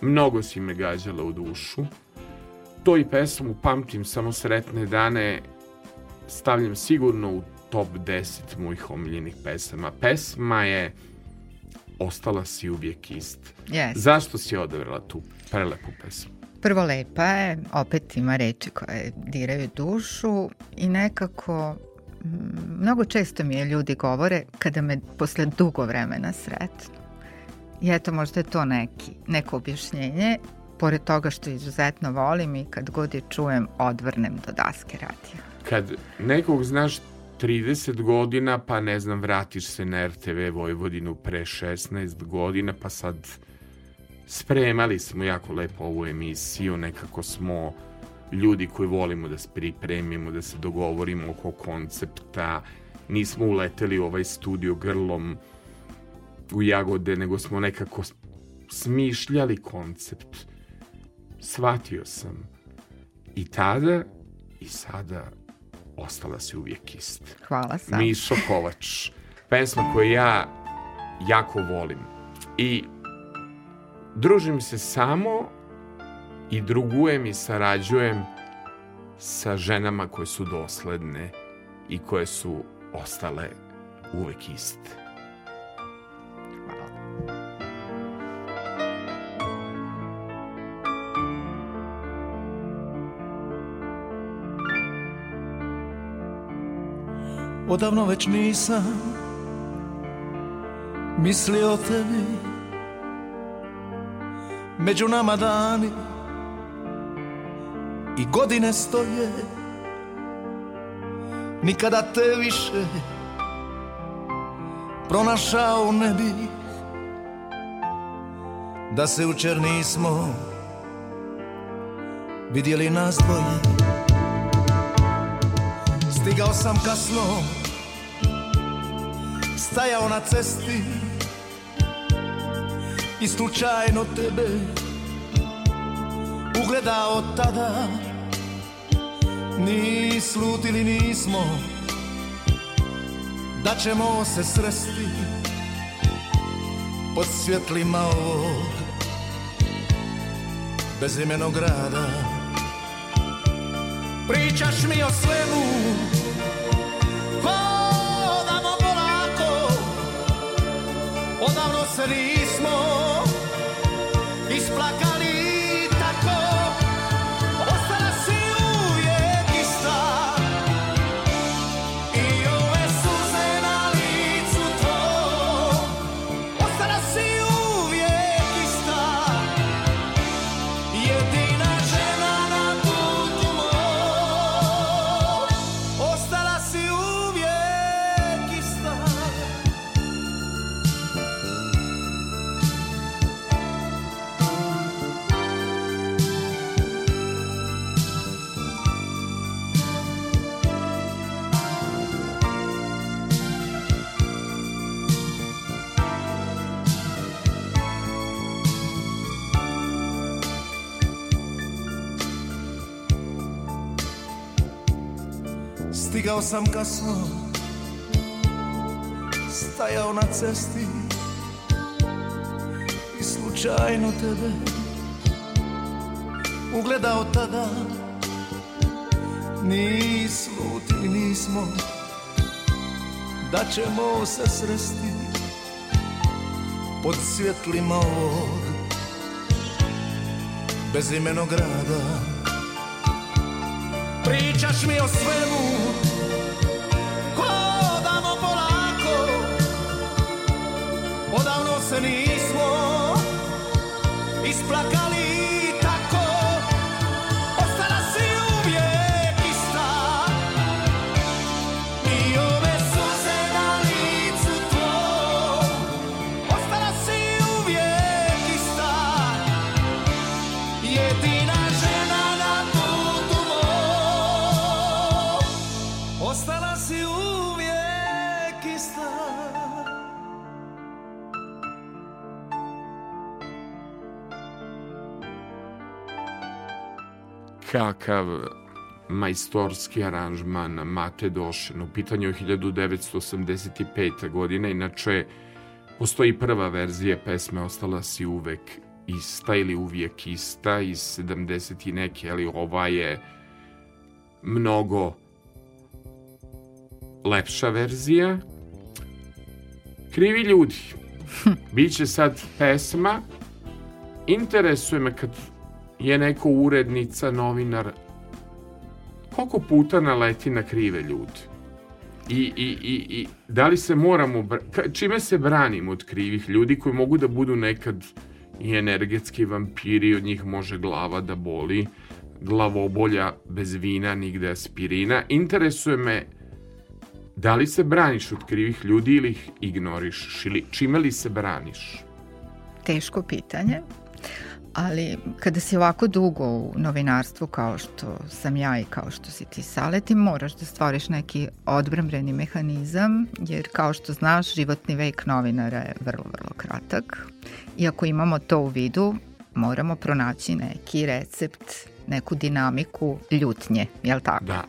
mnogo si me gađala u dušu. To i pesmu pamtim samo sretne dane, stavljam sigurno u top 10 mojih omiljenih pesama. Pesma je Ostala si uvijek ist. Yes. Zašto si odabrala tu prelepu pesmu? Prvo lepa je, opet ima reči koje diraju dušu i nekako mnogo često mi je ljudi govore kada me posle dugo vremena sretnu. I eto, možda je to neki, neko objašnjenje, pored toga što izuzetno volim i kad god je čujem, odvrnem do daske radija. Kad nekog znaš 30 godina, pa ne znam, vratiš se na RTV Vojvodinu pre 16 godina, pa sad spremali smo jako lepo ovu emisiju, nekako smo ljudi koji volimo da se pripremimo, da se dogovorimo oko koncepta. Nismo uleteli u ovaj studio grlom u jagode, nego smo nekako smišljali koncept. Svatio sam i tada i sada ostala si uvijek ista. Hvala sam. Mišo Kovač. Pesma koju ja jako volim. I družim se samo i drugujem i sarađujem sa ženama koje su dosledne i koje su ostale uvek iste. Odavno već nisam mislio o tebi Među nama dani i godine stoje. Nikada te više pronašao ne bih Da se učer nismo vidjeli nas dvoje. Stigao sam kasno Stajao na cesti I slučajno tebe Ugledao tada ni slutili nismo Da ćemo se sresti Pod svjetlima ovog Bezimenog grada. Pričaš mi o svemu Hodamo polako Odavno se nismo Isplakali Stigao sam kasno Stajao na cesti I slučajno tebe Ugledao tada. Ni sluti nismo. Da ćemo se sresti Pod svjetlima ovog Bezimenog grada. Pričaš mi o svemu Odavno se nismo Isplakali kakav majstorski aranžman Mate Došen. U pitanju je 1985. godina, inače postoji prva verzija pesme Ostala si uvek ista ili uvijek ista iz 70 i neke, ali ova je mnogo lepša verzija. Krivi ljudi. Biće sad pesma. Interesuje me kad je neko urednica, novinar, koliko puta naleti na krive ljude? I, i, i, i da li se moramo, čime se branimo od krivih ljudi koji mogu da budu nekad i energetski vampiri, od njih može glava da boli, glavobolja bez vina, nigde aspirina. Interesuje me da li se braniš od krivih ljudi ili ih ignoriš, ili čime li se braniš? Teško pitanje, ali kada si ovako dugo u novinarstvu kao što sam ja i kao što si ti Saleti, moraš da stvoriš neki odbrambeni mehanizam, jer kao što znaš, životni vek novinara je vrlo, vrlo kratak. I ako imamo to u vidu, moramo pronaći neki recept, neku dinamiku ljutnje, jel tako? Da.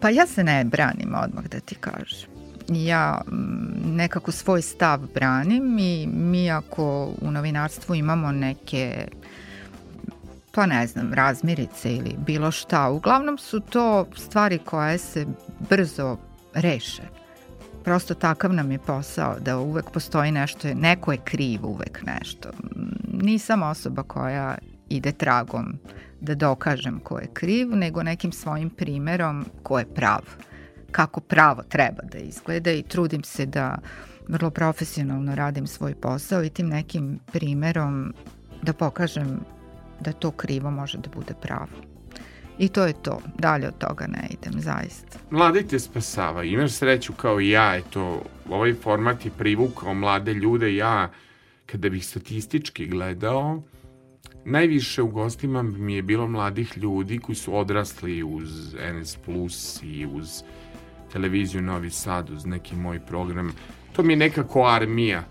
Pa ja se ne branim odmah da ti kažem. Ja mm, nekako svoj stav branim i mi ako u novinarstvu imamo neke pa ne znam, razmirice ili bilo šta. Uglavnom su to stvari koje se brzo reše. Prosto takav nam je posao da uvek postoji nešto, neko je kriv uvek nešto. Nisam osoba koja ide tragom da dokažem ko je kriv, nego nekim svojim primerom ko je prav. Kako pravo treba da izgleda i trudim se da vrlo profesionalno radim svoj posao i tim nekim primerom da pokažem da to krivo može da bude pravo. I to je to. Dalje od toga ne idem, zaista. Mladi te spasava. Imaš sreću kao i ja, eto, ovaj format je privukao mlade ljude. Ja, kada bih statistički gledao, najviše u gostima mi je bilo mladih ljudi koji su odrasli uz NS Plus i uz televiziju Novi Sad, uz neki moj program. To mi je nekako armija.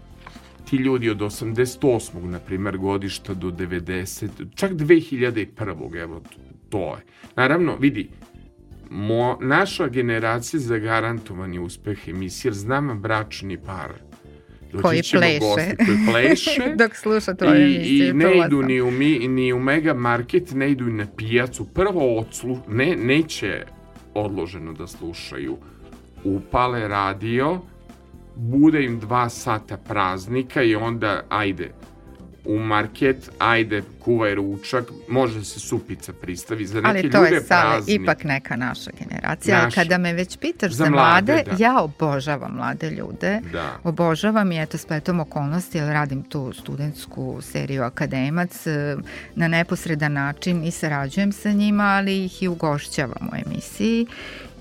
Ti ljudi od 88. na primer godišta do 90. čak 2001. evo to je. Naravno, vidi, mo, naša generacija zagarantovani uspeh emisije, jer znam bračni par. Koji pleše. Gosti, koji pleše. Dok sluša tvoju I, emisiju. I ne čula idu ni u, mi, ni u mega market, ne idu na pijacu. Prvo odslu, ne, neće odloženo da slušaju. Upale radio, bude im dva sata praznika i onda ajde u market, ajde kuvaj ručak, može se supica pristavi. Za neke Ali to ljude je sale, ipak neka naša generacija. Naša. kada me već pitaš Za za, mlade, mlade, da. ja obožavam mlade ljude. Da. Obožavam i eto spletom okolnosti, jer radim tu studentsku seriju Akademac e, na neposredan način i sarađujem sa njima, ali ih i ugošćavam u emisiji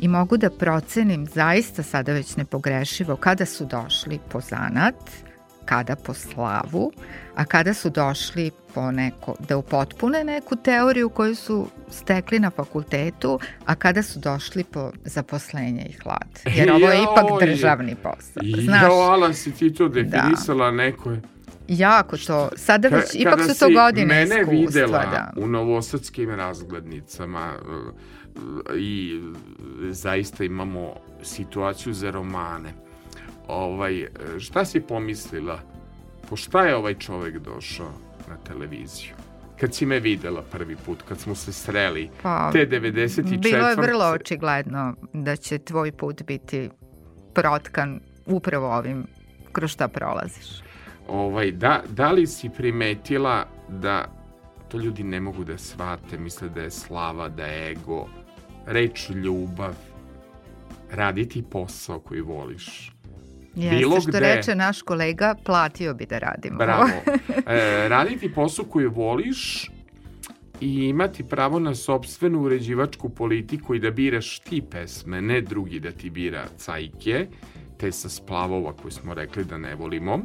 i mogu da procenim zaista sada već nepogrešivo kada su došli po zanat, kada po slavu, a kada su došli po neko, da upotpune neku teoriju koju su stekli na fakultetu, a kada su došli po zaposlenje i hlad. Jer ovo je ipak državni posao. Znaš, Jao, Ala, si ti to definisala neko je. jako to, sada već, Ka, ipak su to godine mene iskustva. videla da. u novosadskim razglednicama e, i zaista imamo situaciju za romane. Ovaj, šta si pomislila? Po šta je ovaj čovek došao na televiziju? kad si me videla prvi put, kad smo se sreli, pa, te 94. Bilo je vrlo očigledno da će tvoj put biti protkan upravo ovim kroz šta prolaziš. Ovaj, da, da li si primetila da to ljudi ne mogu da shvate, misle da je slava, da je ego, reč ljubav, raditi posao koji voliš. Jeste, Bilo što gde, reče naš kolega, platio bi da radimo. Bravo. E, raditi posao koji voliš i imati pravo na sobstvenu uređivačku politiku i da biraš ti pesme, ne drugi da ti bira cajke, te sa splavova koje smo rekli da ne volimo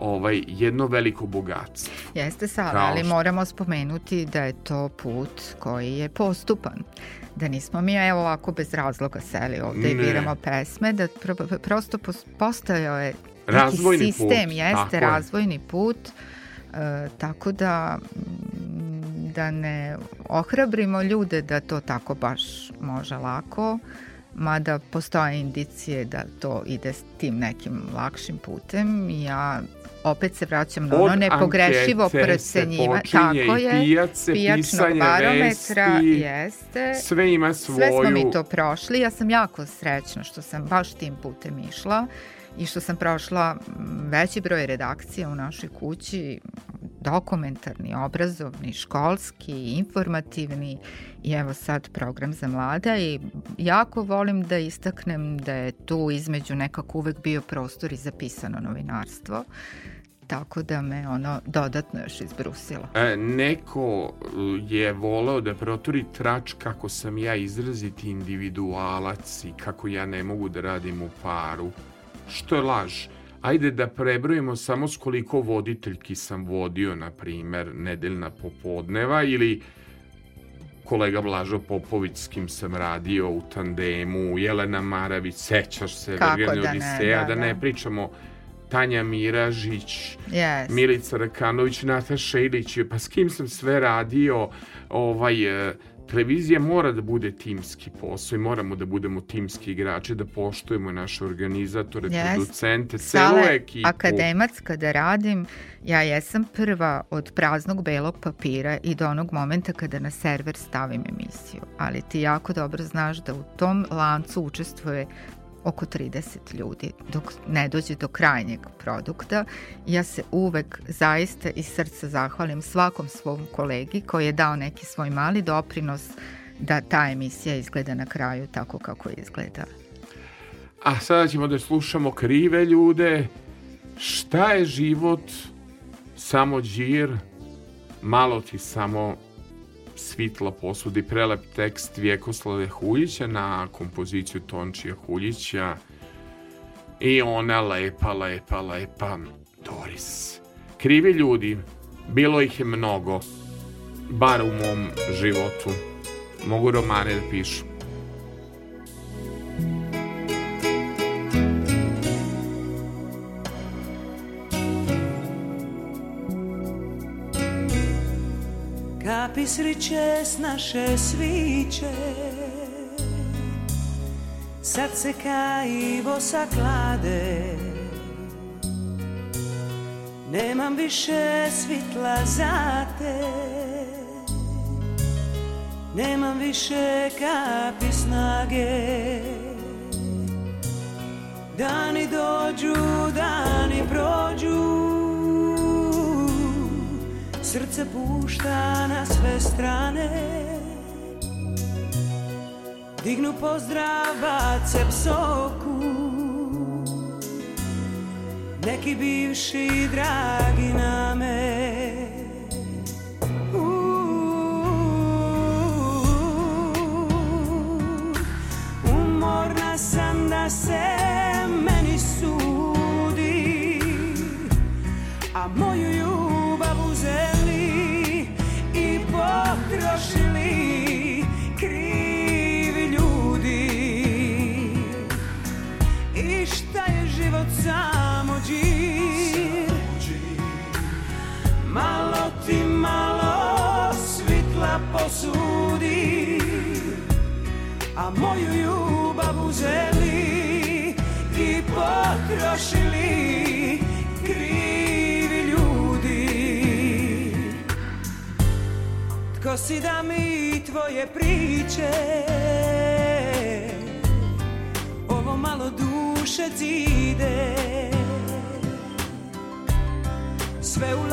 ovaj jedno veliko bogatstvo. Jeste sad, ali moramo spomenuti da je to put koji je postupan. Da nismo mi evo ovako bez razloga seli ovde ne. i biramo pesme, da pro, prosto postojao je razvojni sistem, put. jeste tako razvojni je. put, e, tako da da ne ohrabrimo ljude da to tako baš može lako, mada postoje indicije da to ide s tim nekim lakšim putem. Ja opet se vraćam na ono nepogrešivo procenjivanje. Tako je, pijace, pijačnog barometra, vesti, jeste. Sve ima svoju... Sve smo mi to prošli. Ja sam jako srećna što sam baš tim putem išla i što sam prošla veći broj redakcija u našoj kući, dokumentarni, obrazovni, školski, informativni i evo sad program za mlada i jako volim da istaknem da je tu između nekako uvek bio prostor i zapisano novinarstvo tako da me ono dodatno još izbrusilo. E, neko je voleo da proturi trač kako sam ja izraziti individualac i kako ja ne mogu da radim u paru što je laž. Ajde da prebrojimo samo s koliko voditeljki sam vodio, na primer, nedeljna popodneva ili kolega Blažo Popović s kim sam radio u tandemu, Jelena Maravić, sećaš se, Vergane da Odiseja, da, da, da ne pričamo Tanja Miražić, yes. Milica Rakanović, Nataša Ilić, pa s kim sam sve radio, ovaj, televizija mora da bude timski posao i moramo da budemo timski igrači, da poštujemo naše organizatore, yes. producente, celu ekipu. akademac kada radim, ja jesam prva od praznog belog papira i do onog momenta kada na server stavim emisiju. Ali ti jako dobro znaš da u tom lancu učestvuje oko 30 ljudi dok ne dođe do krajnjeg produkta. Ja se uvek zaista iz srca zahvalim svakom svom kolegi koji je dao neki svoj mali doprinos da ta emisija izgleda na kraju tako kako izgleda. A sada ćemo da slušamo krive ljude. Šta je život? Samo džir, malo ti samo svitla posudi prelep tekst Vjekoslave Huljića na kompoziciju Tončija Huljića i ona lepa, lepa, lepa Doris. Krivi ljudi, bilo ih je mnogo, bar u mom životu. Mogu romane da pišu. Kapi sriće s naše sviće. Sad se kaivo saklade. Nemam više svitla za te. Nemam više kapi snage. Dani dođu, dani prođu Srce pušta na sve strane. Dignu pozdrav, bace psoku Neki bivši dragi na me Umorna sam da se posudi A moju ljubav uzeli I pohrošili krivi ljudi. Tko si da mi tvoje priče Ovo malo duše zide Sve u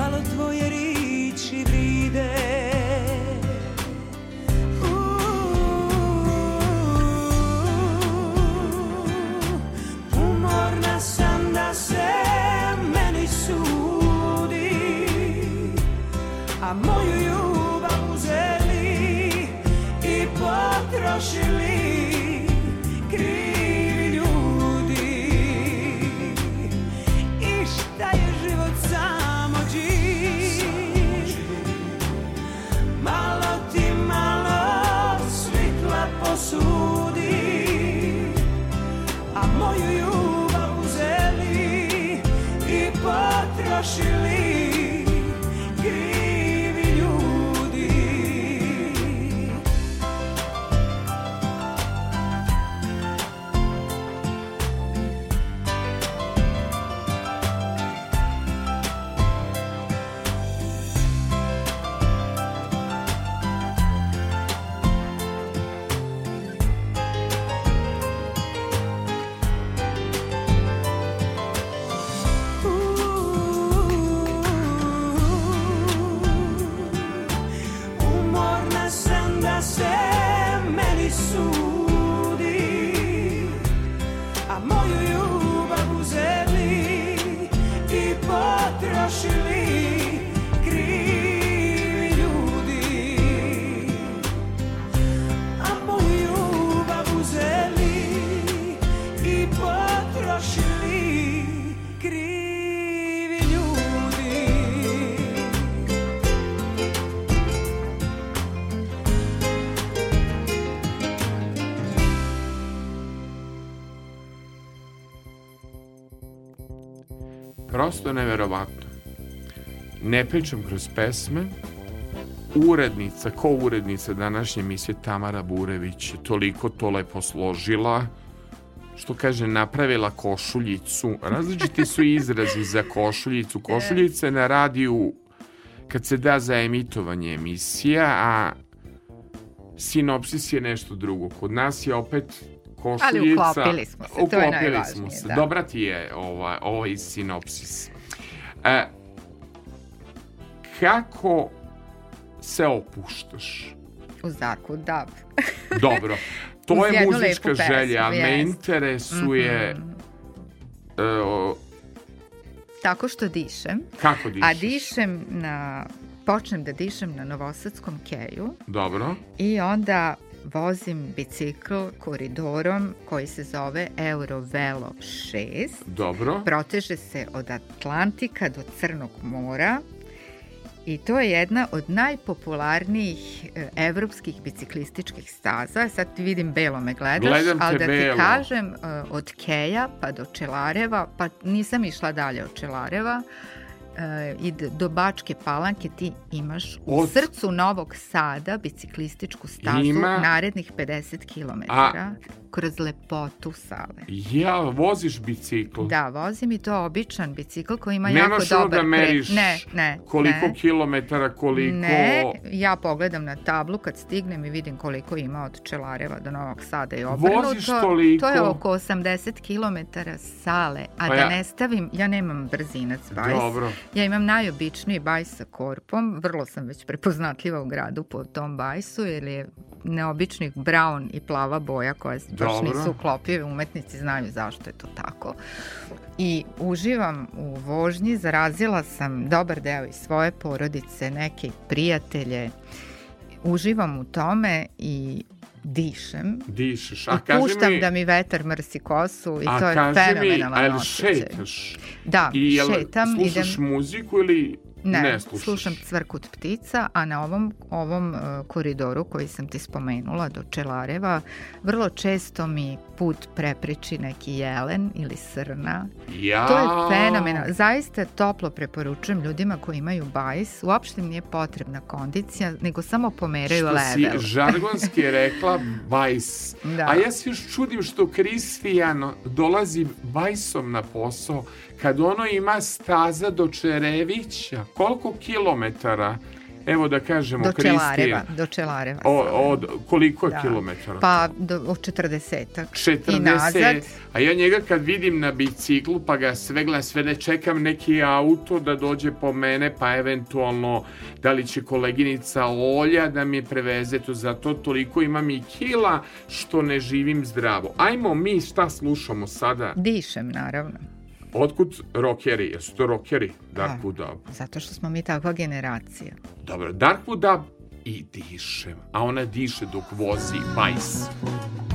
Malo tvoje riči vride da A moju ljubav uzeli i potrošili Prosto neverovatno. Ne pričam kroz pesme. Urednica, ko urednica današnje emisije Tamara Burević je toliko to lepo složila što kaže napravila košuljicu. Različiti su izrazi za košuljicu. Košuljica je na radiju kad se da za emitovanje emisija, a sinopsis je nešto drugo. Kod nas je opet košuljica. Ali uklopili smo se, to je Uklopili najvažnije, smo se. da. Dobra ti je ovaj, ovaj sinopsis. E, kako se opuštaš? U Zaku Dab. Dobro. To je muzička pesmu, želja, a me interesuje e, o, Tako što dišem. kako dišeš. A dišem na... Počnem da dišem na Novosadskom keju Dobro. i onda vozim bicikl koridorom koji se zove Eurovelo 6. Dobro. Proteže se od Atlantika do Crnog mora i to je jedna od najpopularnijih e, evropskih biciklističkih staza. Sad vidim belo me gledaš, Gledam ali da ti belo. kažem e, od Keja pa do Čelareva, pa nisam išla dalje od Čelareva, i d- do Bačke Palanke ti imaš u Od- srcu Novog Sada biciklističku stazu Ima- narednih 50 km A- kroz lepotu sale. Ja, voziš bicikl. Da, vozim i to običan bicikl koji ima Nemaš jako dobar da meriš kre... Ne, ne. koliko ne. kilometara, koliko... Ne, ja pogledam na tablu kad stignem i vidim koliko ima od Čelareva do Novog Sada i obrnuto. Voziš toliko? To je oko 80 km sale, a Pa da ja- ne stavim, ja nemam brzinac bajs. Dobro. Ja imam najobičniji bajs sa korpom, vrlo sam već prepoznatljiva u gradu po tom bajsu, jer je neobičnih brown i plava boja koja baš Dobro. nisu uklopive, umetnici znaju zašto je to tako. I uživam u vožnji, zarazila sam dobar deo i svoje porodice, neke prijatelje, uživam u tome i dišem. Dišeš. A I kaži puštam mi, da mi vetar mrsi kosu i a to je kaži mi, a jel šetaš? Da, I jel šetam, slušaš idem... muziku ili Ne, Ne slušaš. slušam cvrkut ptica, a na ovom, ovom uh, koridoru koji sam ti spomenula do Čelareva, vrlo često mi put prepriči neki jelen ili srna. Ja. To je fenomenalno. Zaista toplo preporučujem ljudima koji imaju bajs. Uopšte im nije potrebna kondicija, nego samo pomeraju Što si level. žargonski rekla bajs. Da. A ja se još čudim što Kristijan dolazi bajsom na posao kad ono ima staza do Čerevića. Koliko kilometara? Evo da kažemo Do Čelareva. Do Čelareva. O, od, koliko je Da. kilometara? Pa do, od 40 40, i nazad. a ja njega kad vidim na biciklu pa ga sve gleda, sve ne čekam neki auto da dođe po mene pa eventualno da li će koleginica Olja da mi preveze to zato toliko imam i kila što ne živim zdravo. Ajmo mi šta slušamo sada? Dišem, naravno. Otkud rokeri? Jesu to rokeri? Darkwood Dub. Zato što smo mi takva generacija. Dobro, Darkwood Dub i dišem. A ona diše dok vozi bajs. Možda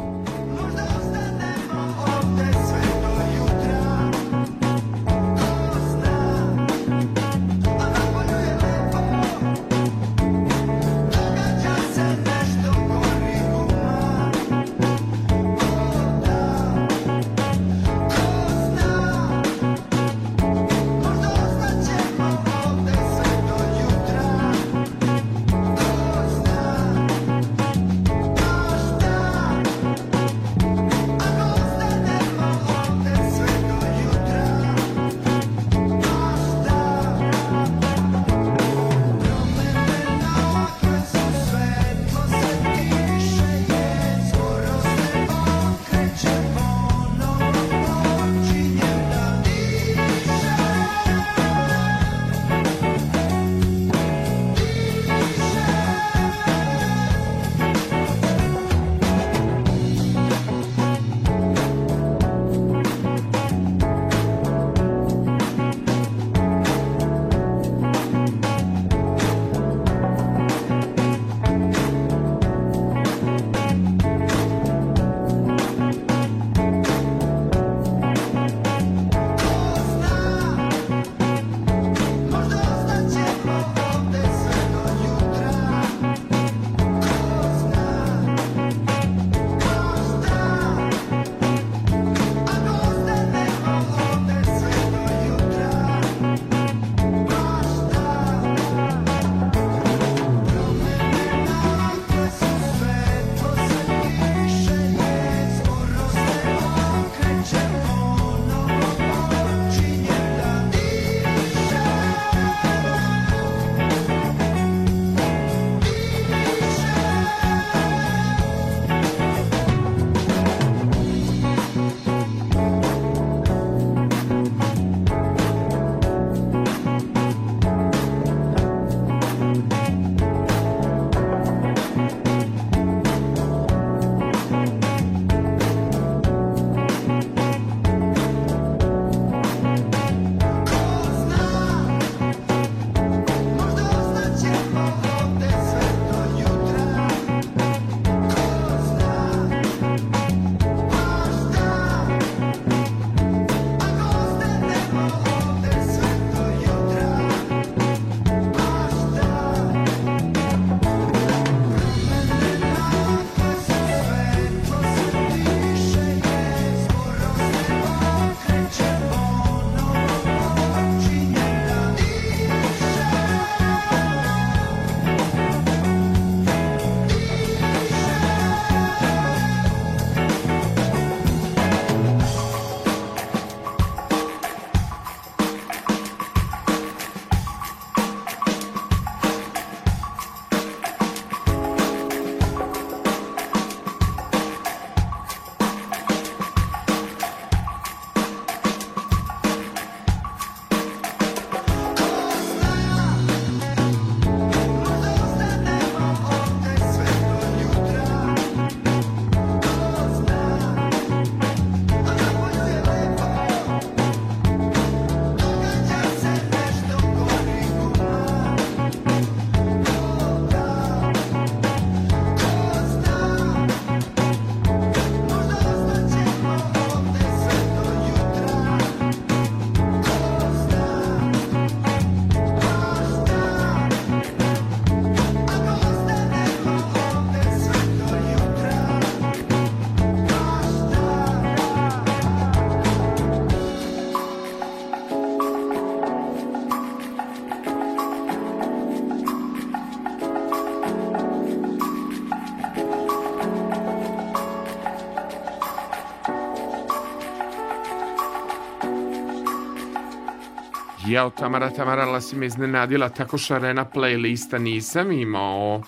Jao, Tamara, Tamara, si me iznenadila, tako šarena playlista nisam imao.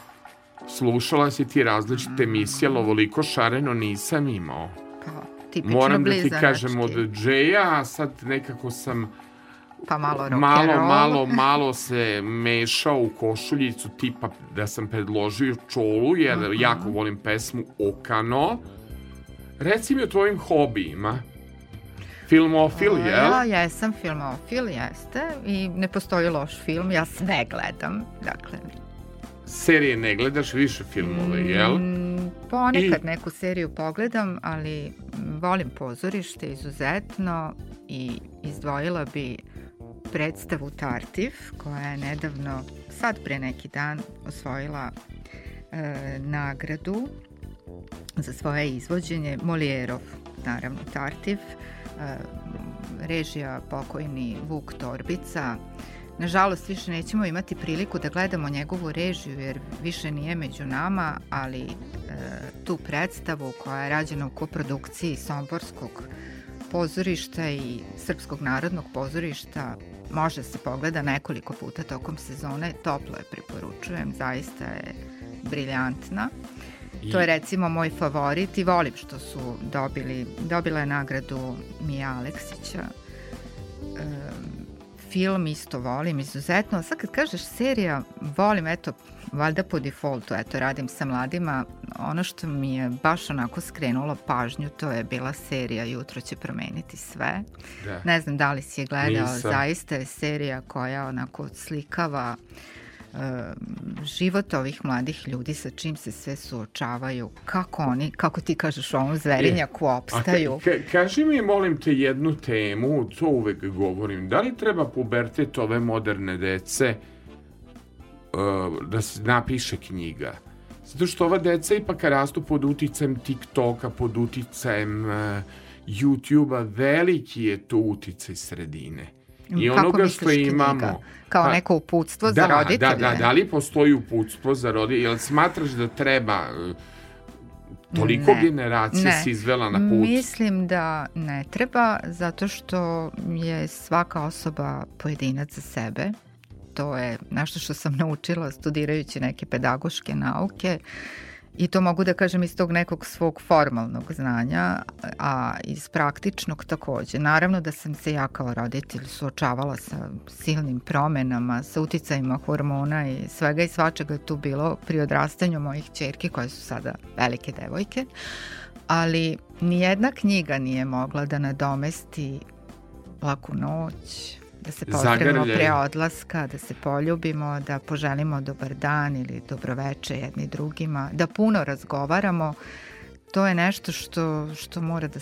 Slušala si ti različite emisije, ali ovoliko šareno nisam imao. Kao, tipično Moram da ti kažem od Džeja, a sad nekako sam Pa malo malo, malo, malo se mešao u košuljicu tipa da sam predložio čolu, jer Mhm. jako volim pesmu Okano. Reci mi o tvojim hobijima. Filmofil, jel? Ja jesam filmofil, jeste. I ne postoji loš film, ja sve gledam. Dakle, Serije ne gledaš više filmove, jel? Mm, Ponekad I- neku seriju pogledam, ali volim pozorište izuzetno i izdvojila bi predstavu Tartif, koja je nedavno, sad pre neki dan, osvojila e, nagradu za svoje izvođenje Molijerov, naravno Tartif, e, režija pokojni Vuk Torbica. Nažalost, više nećemo imati priliku da gledamo njegovu režiju jer više nije među nama, ali e, tu predstavu koja je rađena u koprodukciji Somborskog pozorišta i Srpskog narodnog pozorišta može se pogleda nekoliko puta tokom sezone, toplo je preporučujem, zaista je briljantna. I- To je recimo moj favorit i volim što su dobili, dobila je nagradu Mija Aleksića. Em, film isto volim izuzetno. Sad kad kažeš serija, volim, eto, valjda po defaultu, eto, radim sa mladima. Ono što mi je baš onako skrenulo pažnju, to je bila serija Jutro će promeniti sve. Da. Ne znam da li si je gledao, Nisam. zaista je serija koja onako slikava e, život ovih mladih ljudi sa čim se sve suočavaju, kako oni, kako ti kažeš ovom zverinjaku A ka- opstaju. ka- kaži mi, molim te, jednu temu, to uvek govorim. Da li treba pubertet ove moderne dece uh, da se napiše knjiga? Zato što ova deca ipak rastu pod uticajem TikToka, pod uticajem uh, YouTube-a, veliki je to uticaj sredine. I Kako onoga misliš što knjiga? imamo... Kao Pa- neko uputstvo da, za roditelje? Da, da, da li postoji uputstvo za roditelje? Jel smatraš da treba... uh, Toliko Ne, generacija ne. si izvela na put. Mislim da ne treba, zato što je svaka osoba pojedinac za sebe. To je nešto što sam naučila studirajući neke pedagoške nauke i to mogu da kažem iz tog nekog svog formalnog znanja, a iz praktičnog takođe. Naravno da sam se ja kao roditelj suočavala sa silnim promenama, sa uticajima hormona i svega i svačega je tu bilo pri odrastanju mojih čerki koje su sada velike devojke ali nijedna knjiga nije mogla da nadomesti laku noć, da se pozdravimo pre odlaska, da se poljubimo, da poželimo dobar dan ili dobroveče jedni drugima, da puno razgovaramo. To je nešto što, što mora da,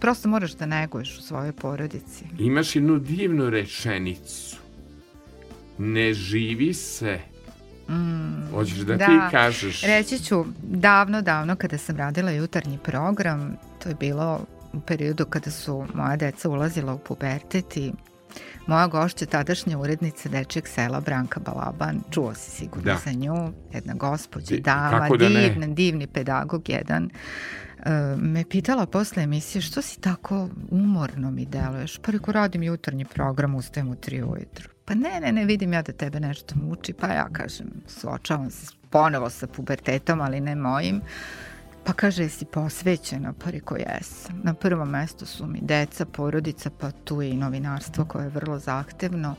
prosto moraš da neguješ u svojoj porodici. Imaš jednu divnu rečenicu. Ne živi se. Mm, Hoćeš da, da. ti kažeš? Reći ću, davno, davno kada sam radila jutarnji program, to je bilo u periodu kada su moja deca ulazila u pubertet i moja gošća, tadašnja urednica Dečeg sela, Branka Balaban, čuo si sigurno Da. za nju, jedna gospođa, Di- dama, da divna, divni pedagog jedan, e, me pitala posle emisije što si tako umorno mi deluješ, pa reko radim jutarnji program, ustajem u tri ujutru. Pa ne, ne, ne, vidim ja da tebe nešto muči, pa ja kažem, suočavam se ponovo sa pubertetom, ali ne mojim. Pa kaže, jesi posvećena? Pa reko, jesam. Na prvom mestu su mi deca, porodica, pa tu je i novinarstvo koje je vrlo zahtevno.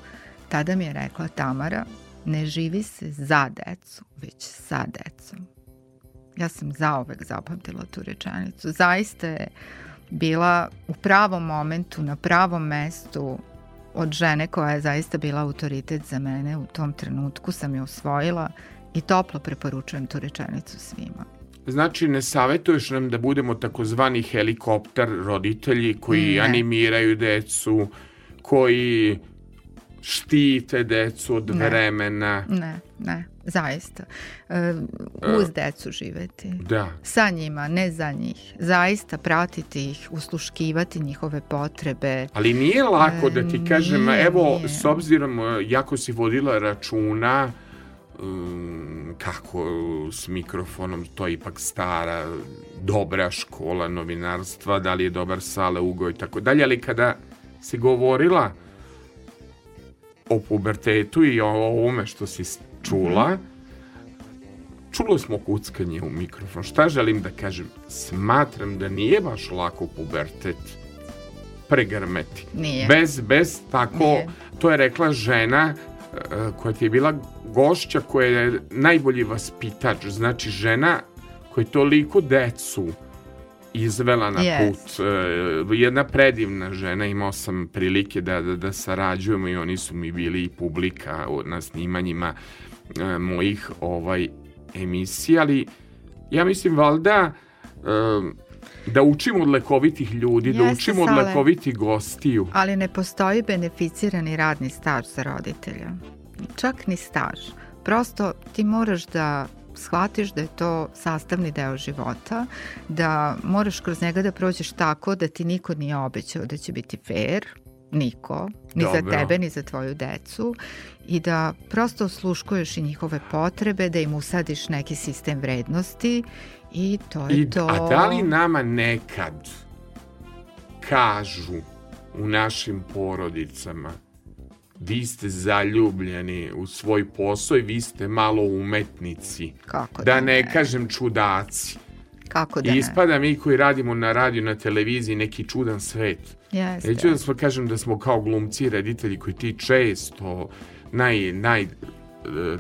Tada mi je rekla Tamara, ne živi se za decu, već sa decom. Ja sam zaovek zapamtila tu rečenicu. Zaista je bila u pravom momentu, na pravom mestu, od žene koja je zaista bila autoritet za mene u tom trenutku sam je usvojila i toplo preporučujem tu rečenicu svima. Znači, ne savjetuješ nam da budemo takozvani helikopter roditelji koji Ne. animiraju decu, koji štite decu od Ne. vremena. Ne, ne, zaista. E, uz decu živeti. Da. Sa njima, ne za njih. Zaista pratiti ih, usluškivati njihove potrebe. Ali nije lako da ti E, kažem, nije, evo, nije. s obzirom e, jako si vodila računa kako s mikrofonom, to je ipak stara, dobra škola novinarstva, da li je dobar sale, ugo i tako dalje, ali kada si govorila o pubertetu i o ovome što si čula. Mm -hmm. Čulo smo kuckanje u mikrofon. Šta želim da kažem? Smatram da nije baš lako pubertet pregrmeti. Nije. Bez, bez tako, nije. to je rekla žena koja ti je bila gošća koja je najbolji vaspitač, znači žena koja je toliko decu izvela na yes. put. E, jedna predivna žena, imao sam prilike da, da, da sarađujemo i oni su mi bili i publika na snimanjima e, mojih ovaj emisija, ali ja mislim valda da učimo od lekovitih ljudi, Jeste, da učimo od lekovitih gostiju. Ali ne postoji beneficirani radni staž za roditelja. Čak ni staž. Prosto ti moraš da shvatiš da je to sastavni deo života, da moraš kroz njega da prođeš tako da ti niko nije obećao da će biti fair, niko, ni Dobro. za tebe, ni za tvoju decu i da prosto osluškuješ i njihove potrebe, da im usadiš neki sistem vrednosti i to je I, to. A da li nama nekad kažu u našim porodicama vi ste zaljubljeni u svoj posao i vi ste malo umetnici. Kako da, da ne, ne kažem čudaci. Kako da I ispada mi koji radimo na radiju, na televiziji neki čudan svet. Jeste. Neću da smo kažem da smo kao glumci, reditelji koji ti često naj, naj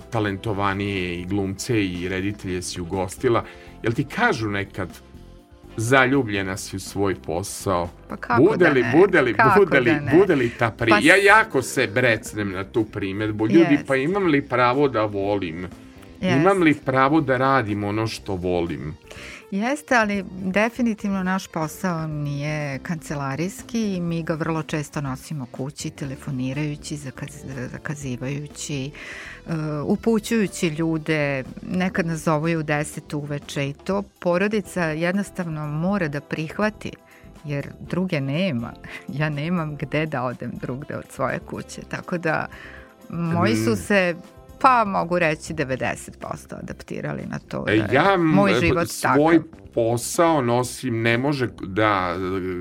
talentovanije i glumce i reditelje si ugostila. Jel ti kažu nekad zaljubljena si u svoj posao. Pa kako bude li, da ne? Bude li, kako bude li, da bude li ta pri... Pa... Ja jako se brecnem na tu primjedbu. Ljudi, yes. pa imam li pravo da volim? Yes. Imam li pravo da radim ono što volim? Jeste, ali definitivno naš posao nije kancelarijski i mi ga vrlo često nosimo kući, telefonirajući, zakaz, zakazivajući, uh, upućujući ljude, nekad nas zovaju u 10 uveče i to porodica jednostavno mora da prihvati jer druge nema. Ja nemam gde da odem drugde od svoje kuće, tako da moji su mm. se pa mogu reći 90% adaptirali na to. Da ja moj život svoj takav. posao nosim, ne može da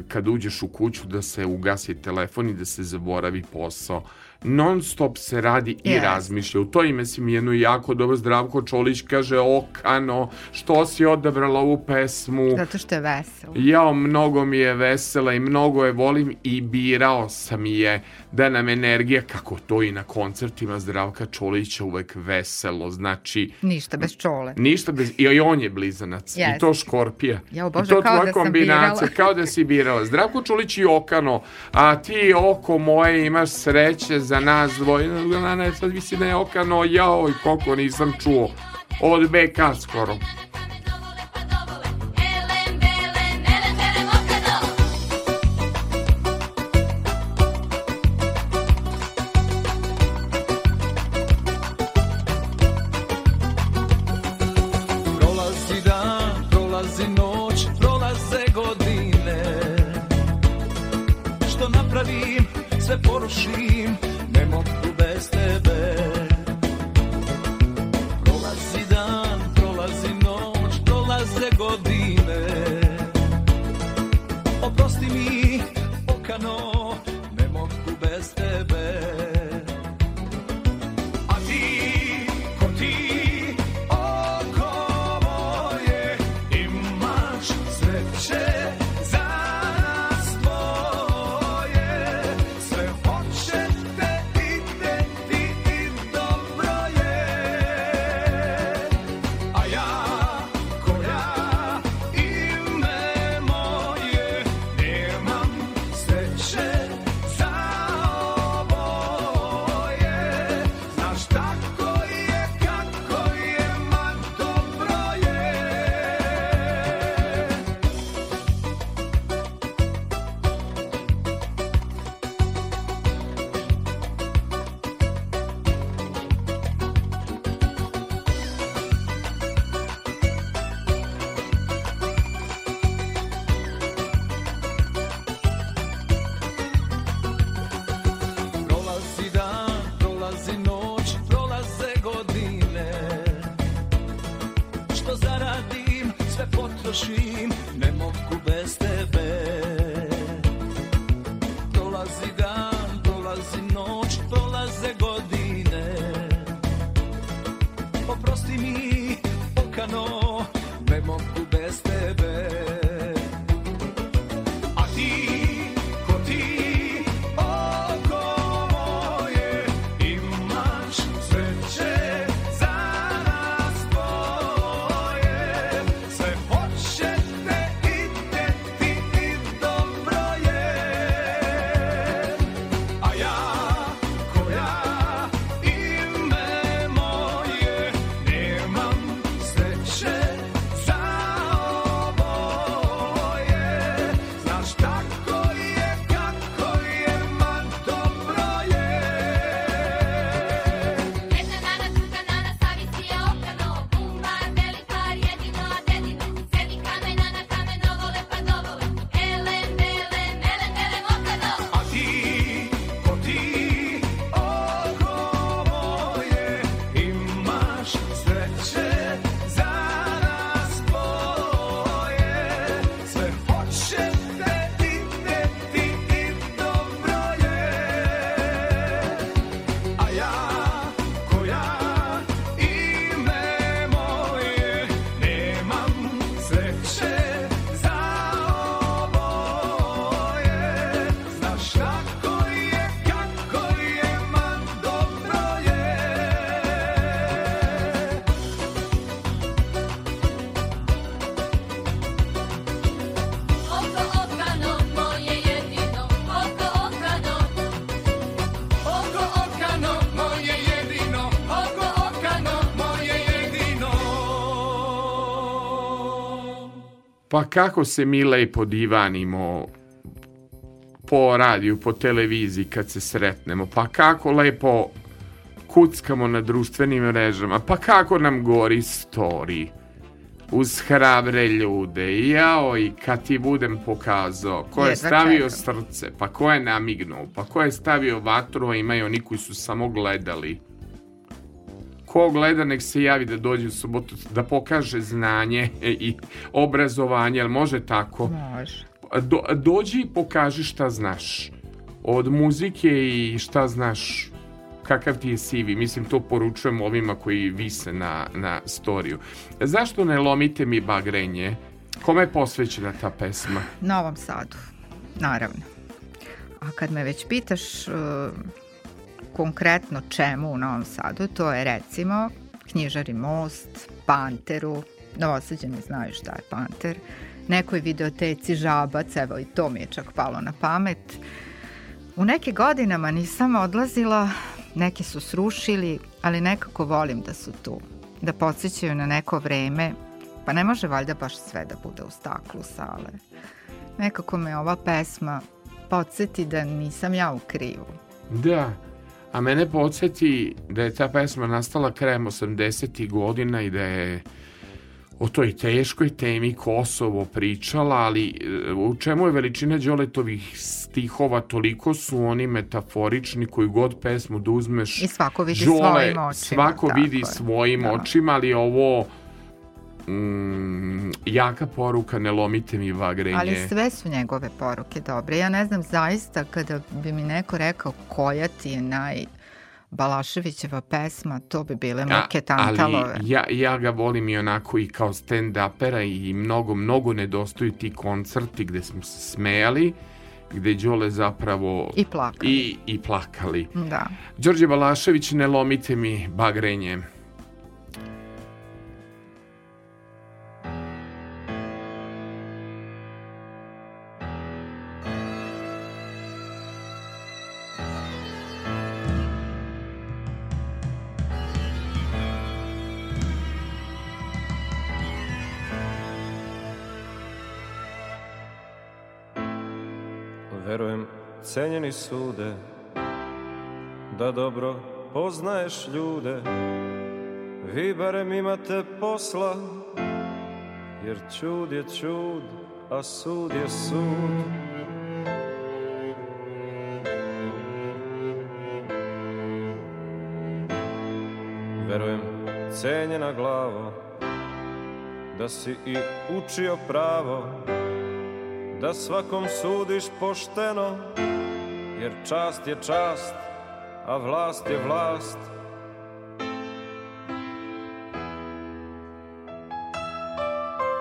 kad uđeš u kuću da se ugasi telefon i da se zaboravi posao non stop se radi i yes. razmišlja. U to ime si mi jedno jako dobro Zdravko Čolić kaže Okano, što si odabrala ovu pesmu? Zato što je veselo. Jao, mnogo mi je vesela i mnogo je volim i birao sam je da nam energija, kako to i na koncertima Zdravka Čolića uvek veselo, znači... Ništa bez čole. Ništa bez... I on je blizanac. Yes. I to škorpija. Jao, Bože, I to kao da kombinacija. Kao da si birala. Zdravko Čolić i Okano, a ti oko moje imaš sreće za nas dvoje. Ne, sad visi da je okano, jao, i koliko nisam čuo. Od BK skoro. Pa kako se mi lepo divanimo po radiju, po televiziji kad se sretnemo, pa kako lepo kuckamo na društvenim mrežama, pa kako nam gori story uz hrabre ljude. Jao, i kad ti budem pokazao ko je stavio srce, pa ko je namignuo, pa ko je stavio vatru, a imaju oni koji su samo gledali. Ko gleda, nek se javi da dođe u subotu, da pokaže znanje i obrazovanje, jel može tako? Može. Do, dođi i pokaži šta znaš. Od muzike i šta znaš kakav ti je CV. Mislim, to poručujem ovima koji vise na, na storiju. Zašto ne lomite mi bagrenje? Kome je posvećena ta pesma? Novom Sadu, naravno. A kad me već pitaš konkretno čemu u Novom Sadu, to je recimo Knjižari most, Panteru, Novosađani znaju šta je Panter, nekoj videoteci Žabac, evo i to mi je čak palo na pamet. U neke godinama nisam odlazila Neki su srušili, ali nekako volim da su tu. Da podsjećaju na neko vreme, pa ne može valjda baš sve da bude u staklu sale. Nekako me ova pesma podsjeti da nisam ja u krivu. Da, a mene podsjeti da je ta pesma nastala krajem 80. godina i da je o toj teškoj temi Kosovo pričala, ali e, u čemu je veličina Đoletovih stihova, toliko su oni metaforični koju god pesmu da uzmeš. I svako vidi Đole, svojim očima. Svako vidi svojim da. očima, ali ovo mm, jaka poruka, ne lomite mi vagrenje. Ali sve su njegove poruke dobre. Ja ne znam zaista kada bi mi neko rekao koja ti je naj Balaševićeva pesma, to bi bile muke tantalove. Ali ja, ja ga volim i onako i kao stand-upera i mnogo, mnogo nedostaju ti koncerti gde smo se smejali, gde Đole zapravo... I plakali. I, i plakali. Da. Đorđe Balašević, ne lomite mi bagrenje. Cenjeni sude Da dobro poznaješ ljude. Vi barem imate posla Jer čud je čud, a sud je sud. Verujem, cenjena glavo Da si i učio pravo Da svakom sudiš pošteno jer čast je čast, a vlast je vlast.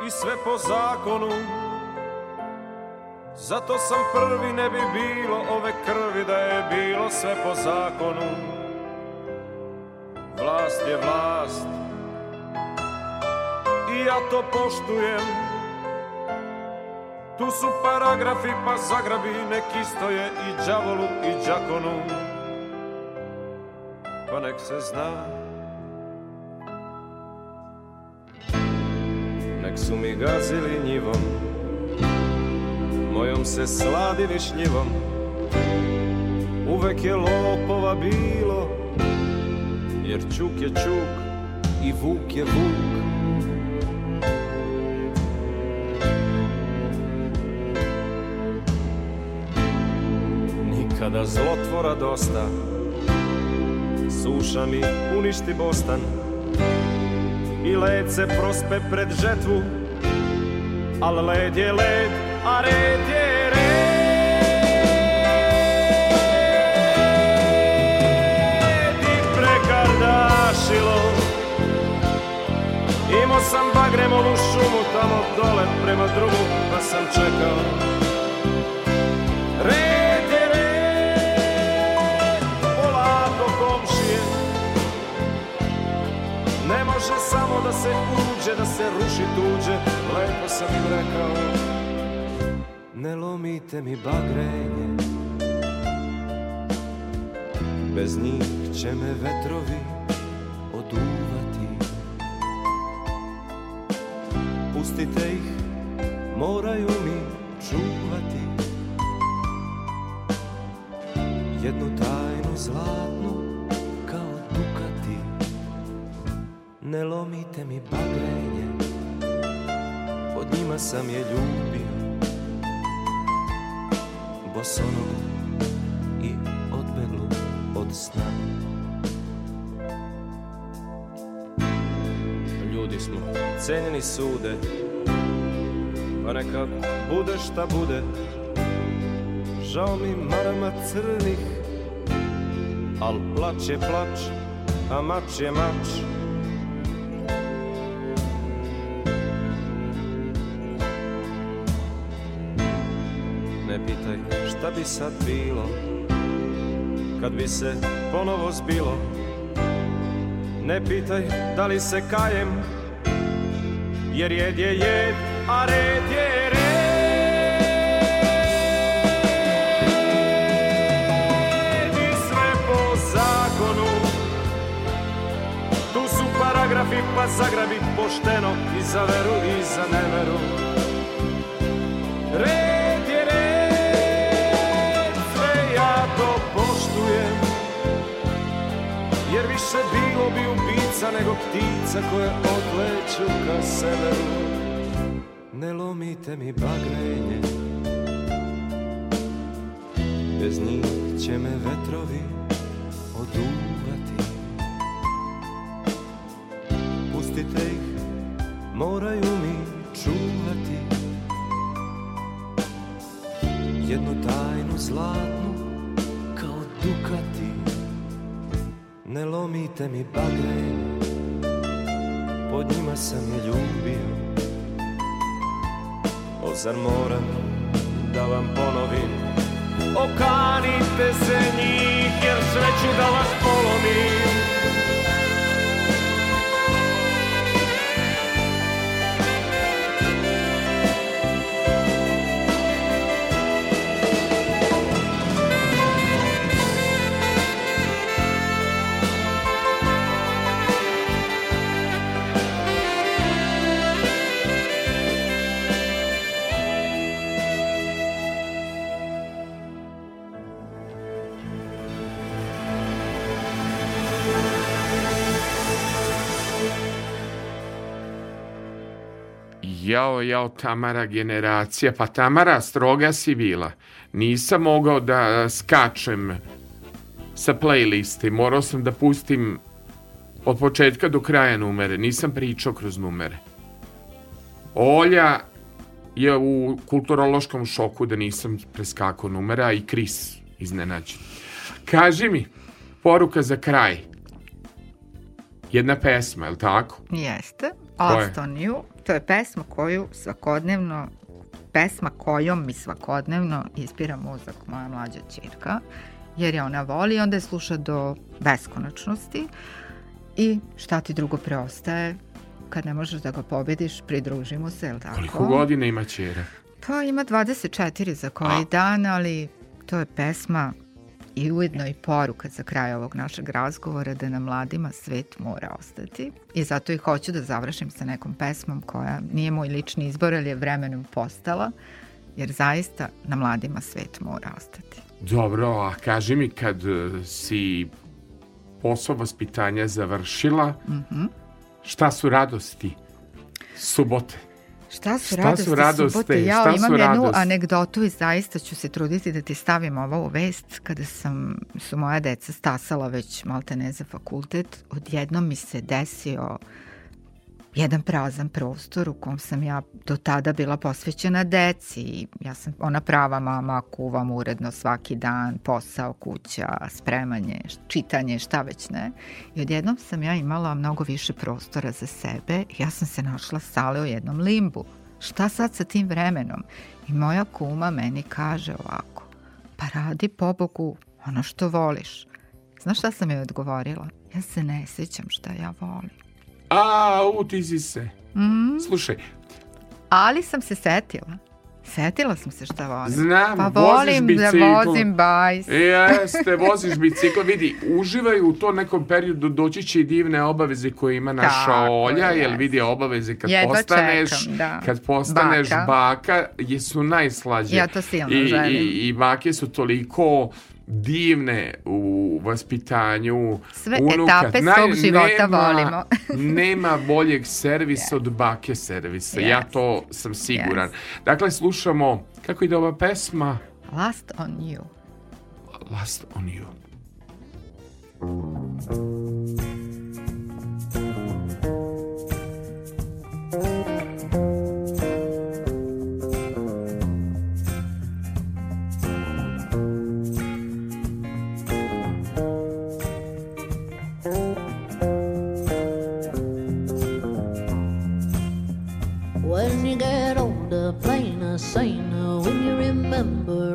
I sve po zakonu, zato sam prvi ne bi bilo ove krvi da je bilo sve po zakonu. Vlast je vlast i ja to poštujem Tu su paragrafi pa zagrabi nek istoje i đavolu i đakonu. Pa nek se zna. Nek su mi gazili njivom Mojom se sladili šljivom. Uvek je lopova bilo Jer čuk je čuk i vuk je vuk Kada zlotvora dosta Suša mi uništi bostan. I led se prospe pred žetvu Al led je led, a red je red. Prekardašilo. Imao sam bagremovu šumu tamo dole prema drugu Pa sam čekao može samo da se uđe, da se ruši tuđe. Lepo sam im rekao Ne lomite mi bagrenje. Bez njih će me vetrovi oduvati. Pustite ih, moraju mi čuvati. Jednu tajnu zlatnu Ne lomite mi bagrenje, pod njima sam je ljubio Bosonogu i odbeglu od sna. Ljudi smo, cenjeni sude Pa neka bude šta bude. Žao mi marama crnih Al plać je plać, a mač je mač sad bilo Kad bi se ponovo zbilo. Ne pitaj da li se kajem Jer jed je jed, a red je red. Paragrafi pa zagrabi pošteno I za veru i za neveru više bilo bi ubica nego ptica koje odleću ka severu Ne lomite mi bagrenje. Bez njih će me vetrovi mi bagrenje Pod njima sam je ljubio. O zar moram da vam ponovim? Okanite se njih jer sve ću da vas polomim Jao, jao, Tamara generacija. Pa Tamara, stroga si bila. Nisam mogao da skačem sa playliste. Morao sam da pustim od početka do kraja numere. Nisam pričao kroz numere. Olja je u kulturološkom šoku da nisam preskakao numera i Kris iznenađen. Kaži mi, poruka za kraj. Jedna pesma, je li tako? Jeste. Koja je? Lost on you. To je pesma koju svakodnevno pesma kojom mi svakodnevno ispira mozak moja mlađa čirka, jer je ona voli onda je sluša do beskonačnosti i šta ti drugo preostaje kad ne možeš da ga pobediš, pridružimo se, je li tako? Koliko godina ima čera? Pa ima 24 za koji A. dan, ali to je pesma i ujedno i poruka za kraj ovog našeg razgovora da na mladima svet mora ostati. I zato i hoću da završim sa nekom pesmom koja nije moj lični izbor, ali je vremenom postala, jer zaista na mladima svet mora ostati. Dobro, a kaži mi kad e, si posao vaspitanja završila, Mhm. šta su radosti subote? Šta su Šta radosti, su radosti? subote? Ja Šta imam su jednu radosti? anegdotu i zaista ću se truditi da ti stavim ovo u vest kada sam, su moja deca stasala već malte ne za fakultet. Odjednom mi se desio jedan prazan prostor u kom sam ja do tada bila posvećena deci. Ja sam ona prava mama, kuvam uredno svaki dan, posao, kuća, spremanje, čitanje, šta već ne. I odjednom sam ja imala mnogo više prostora za sebe ja sam se našla sale u jednom limbu. Šta sad sa tim vremenom? I moja kuma meni kaže ovako, pa radi pobogu ono što voliš. Znaš šta sam joj odgovorila? Ja se ne sjećam šta ja volim. A, uti si se. Mm, Slušaj, ali sam se setila. Setila sam se šta volim. Znam, pa voziš volim bicikl. da vozim bajs. Jeste, voziš bicikl, vidi, uživaju u to nekom periodu, doći će i divne obaveze koje ima naša Tako Olja, je, jer vidi obaveze kad Jedva postaneš, čekam, da. kad postaneš Baka. baka, jesu najslađe. Ja to silno I, želim. I, I bake su toliko divne u vaspitanju Sve unuka. etape svog života volimo. nema boljeg servisa od bake servisa. Ja Yes. to sam siguran. Dakle, slušamo, kako ide ova pesma? Last on you. Last on you. Saner, when you remember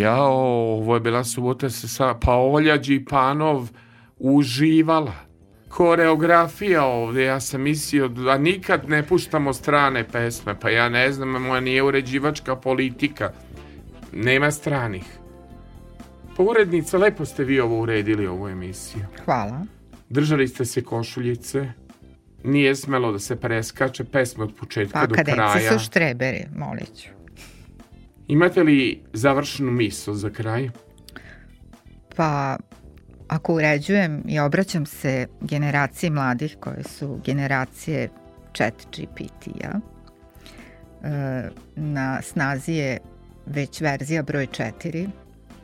Jao, ovo je bila subota se sa... Pa Olja Đipanov uživala. Koreografija ovde, ja sam mislio da nikad ne puštamo strane pesme, pa ja ne znam, moja nije uređivačka politika. Nema stranih. Pa urednica, lepo ste vi ovo uredili, ovu emisiju. Hvala. Držali ste se košuljice, nije smelo da se preskače pesme od početka pa, do kraja. Pa kadeci su štreberi, molit ću. Imate li završenu miso za kraj? Pa, ako uređujem i obraćam se generaciji mladih koje su generacije chat GPT-a, e, na snazi je već verzija broj 4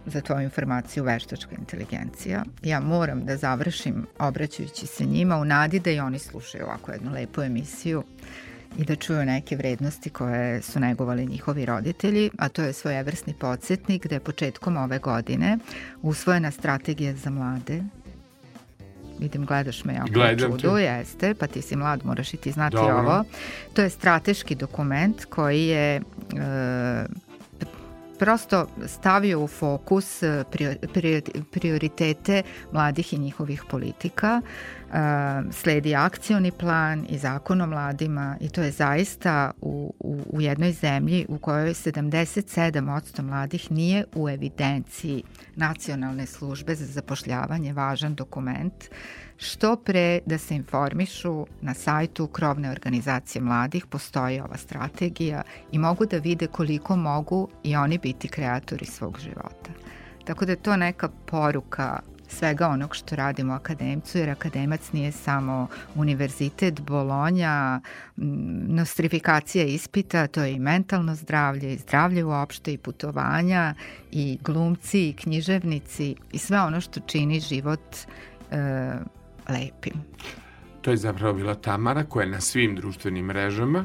za tvoju informaciju veštačka inteligencija. Ja moram da završim obraćajući se njima u nadi da i oni slušaju ovako jednu lepu emisiju i da čuju neke vrednosti koje su negovali njihovi roditelji, a to je svojevrsni podsjetnik da je početkom ove godine usvojena strategija za mlade vidim gledaš me jako Gledam čudu, te. jeste, pa ti si mlad, moraš i ti znati Dobro. ovo. To je strateški dokument koji je e, prosto stavio u fokus e, prioritete mladih i njihovih politika. E, sledi akcioni plan i zakon o mladima i to je zaista u, u, u jednoj zemlji u kojoj 77% mladih nije u evidenciji nacionalne službe za zapošljavanje važan dokument što pre da se informišu na sajtu krovne organizacije mladih, postoji ova strategija i mogu da vide koliko mogu i oni biti kreatori svog života. Tako da je to neka poruka svega onog što radimo u akademcu, jer akademac nije samo univerzitet, bolonja, nostrifikacija ispita, to je i mentalno zdravlje, i zdravlje uopšte, i putovanja, i glumci, i književnici, i sve ono što čini život e, lepim. To je zapravo bila Tamara koja je na svim društvenim mrežama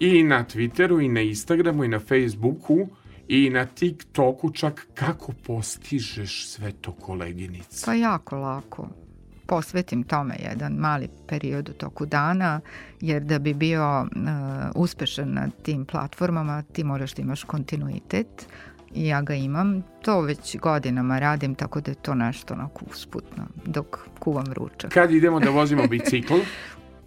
i na Twitteru i na Instagramu i na Facebooku i na TikToku čak kako postižeš sve to koleginice? Pa jako lako. Posvetim tome jedan mali period u toku dana, jer da bi bio uh, uspešan na tim platformama ti moraš da imaš kontinuitet, i ja ga imam. To već godinama radim, tako da je to nešto onako usputno, dok kuvam ručak. Kad idemo da vozimo bicikl?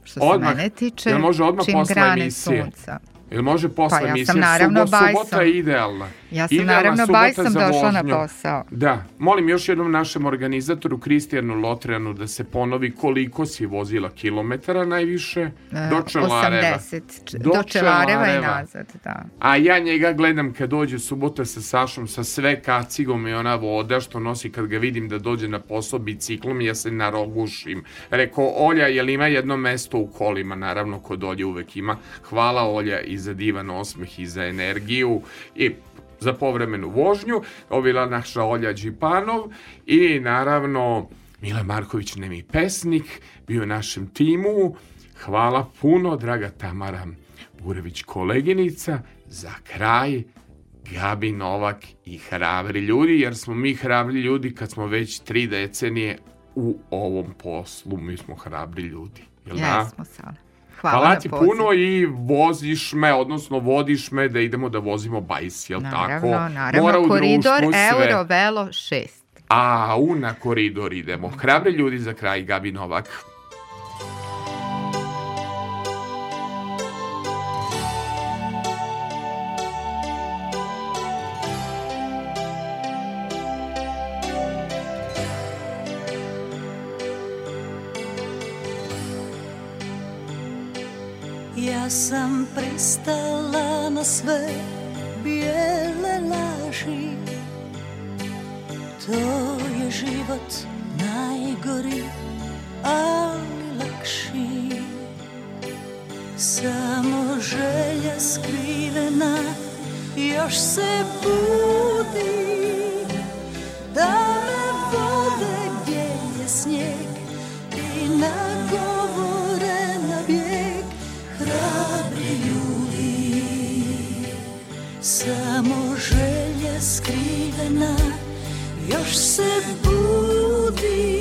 Što se odmah, mene tiče, može odmah čim posle grane emisije? sunca. Ili može posle pa, ja emisije? sam naravno Subo, bajsom. Subota je idealna. Ja sam idealna naravno bajsom došla na posao. Da. Molim još jednom našem organizatoru Kristijanu Lotrejanu da se ponovi koliko si vozila kilometara najviše do Čelareva. 80. Do, do Čelareva i nazad, da. A ja njega gledam kad dođe subota sa Sašom sa sve kacigom i ona voda što nosi kad ga vidim da dođe na posao biciklom ja se narogušim. Rekao, Olja, jel ima jedno mesto u kolima? Naravno, kod Olje uvek ima. Hvala Olja i za divan osmeh i za energiju i za povremenu vožnju. Ovo bila naša Olja Đipanov i naravno Mile Marković, nemi pesnik, bio u našem timu. Hvala puno, draga Tamara Burević koleginica. Za kraj, Gabi Novak i hrabri ljudi, jer smo mi hrabri ljudi kad smo već tri decenije u ovom poslu. Mi smo hrabri ljudi. Jel da? Jesmo, Sala. Hvala, Hvala ti puno i voziš me, odnosno vodiš me da idemo da vozimo bajs, jel naravno, tako? Naravno, Mora koridor Euro Velo 6. A, u na koridor idemo. Hrabre ljudi za kraj, Gabi Novak. Sam pristala na sve bijele laži. To je život najgori, ali lakši. Samo želja skrivena još se budi. Da Samo želja skrivena još se budi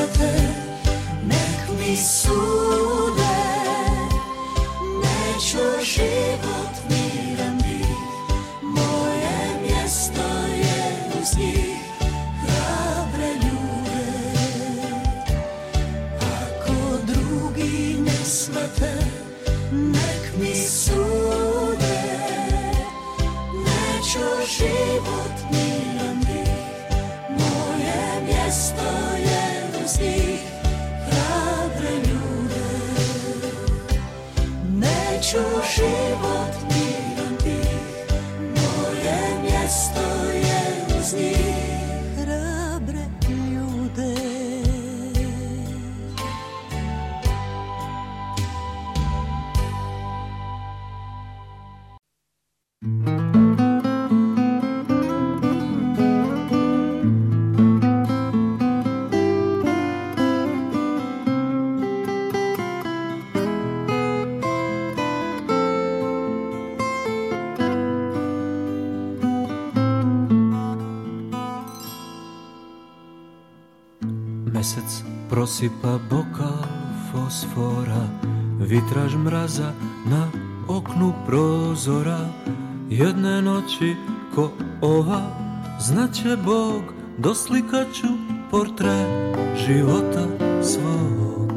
prosipa bokal fosfora Vitraž mraza na oknu prozora. Jedne noći ko ova Znaće Bog Doslikaću portret života svog.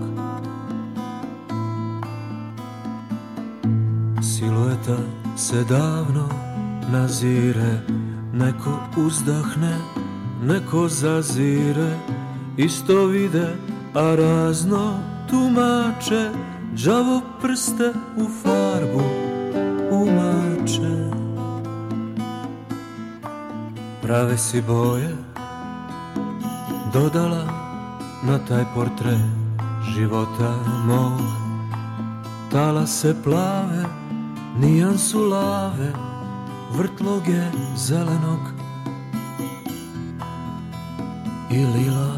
Silueta se davno nazire Neko uzdahne, neko zazire. Isto vide, a razno tumače Đavo prste u farbu umače. Prave si boje Dodala na taj portret života mog Tala se plave, nijansu lave Vrtloge zelenog i lila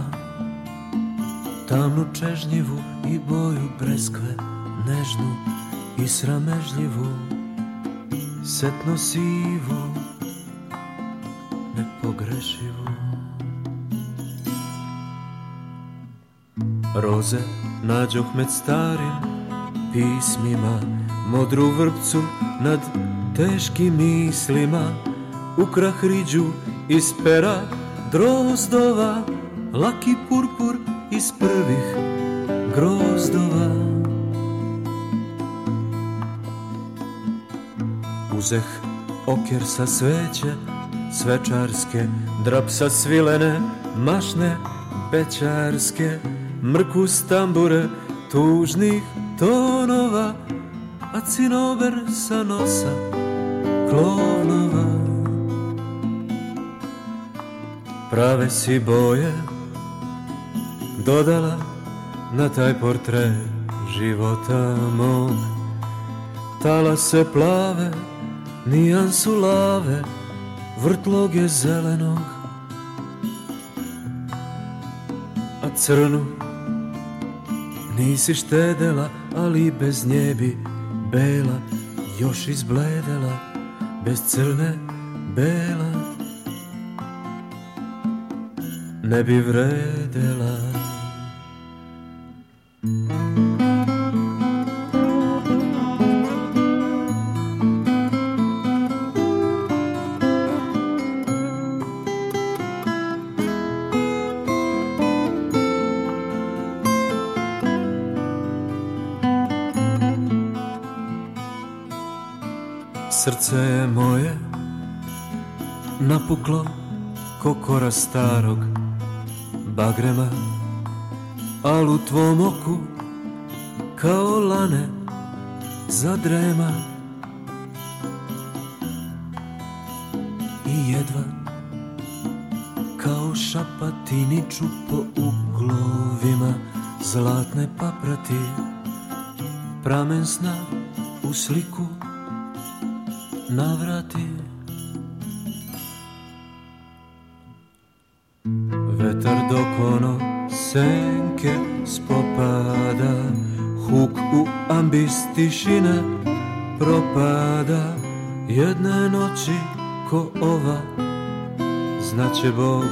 Tamnu čežnjivu i boju breskve Nežnu i sramežljivu Setno sivu Nepogrešivu. Roze nađoh med starim pismima Modru vrpcu nad teškim mislima Ukrah riđu iz pera drozdova Laki purpur iz prvih grozdova. Uzeh okjer sa sveće svečarske Drap sa svilene mašne bećarske Mrku stambure tužnih tonova A cinober sa nosa klovnova. Prave si boje dodala na taj portret života mog. Tala se plave, nijansu lave, vrtloge zelenog. A crnu, Nisi štedela, ali bez nje bi bela Još izbledela, bez crne bela Ne bi vredela starog bagrema Al u tvom oku kao lane zadrema I jedva kao šapatiniču po uglovima Zlatne paprati pramen sna u sliku tišine propada. Jedne noći ko ova Znaće Bog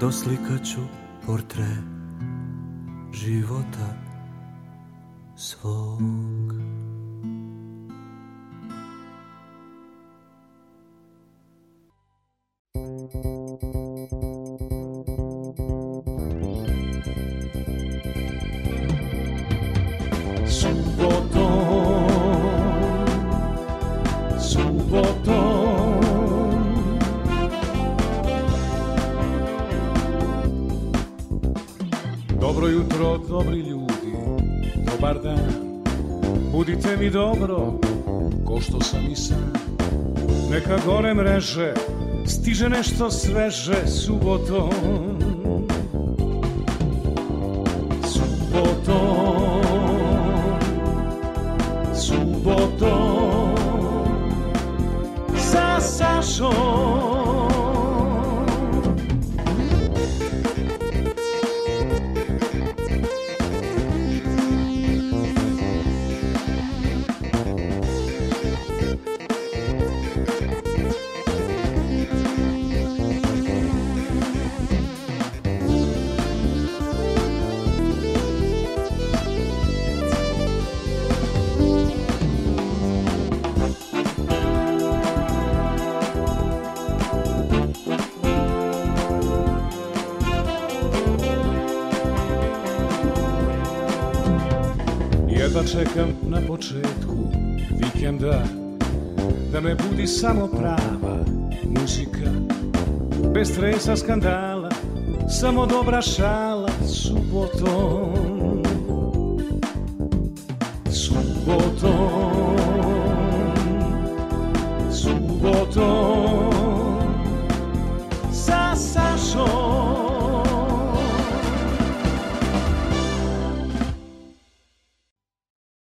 doslikaću portre života svog sveže subotom Samo dobra šala subotom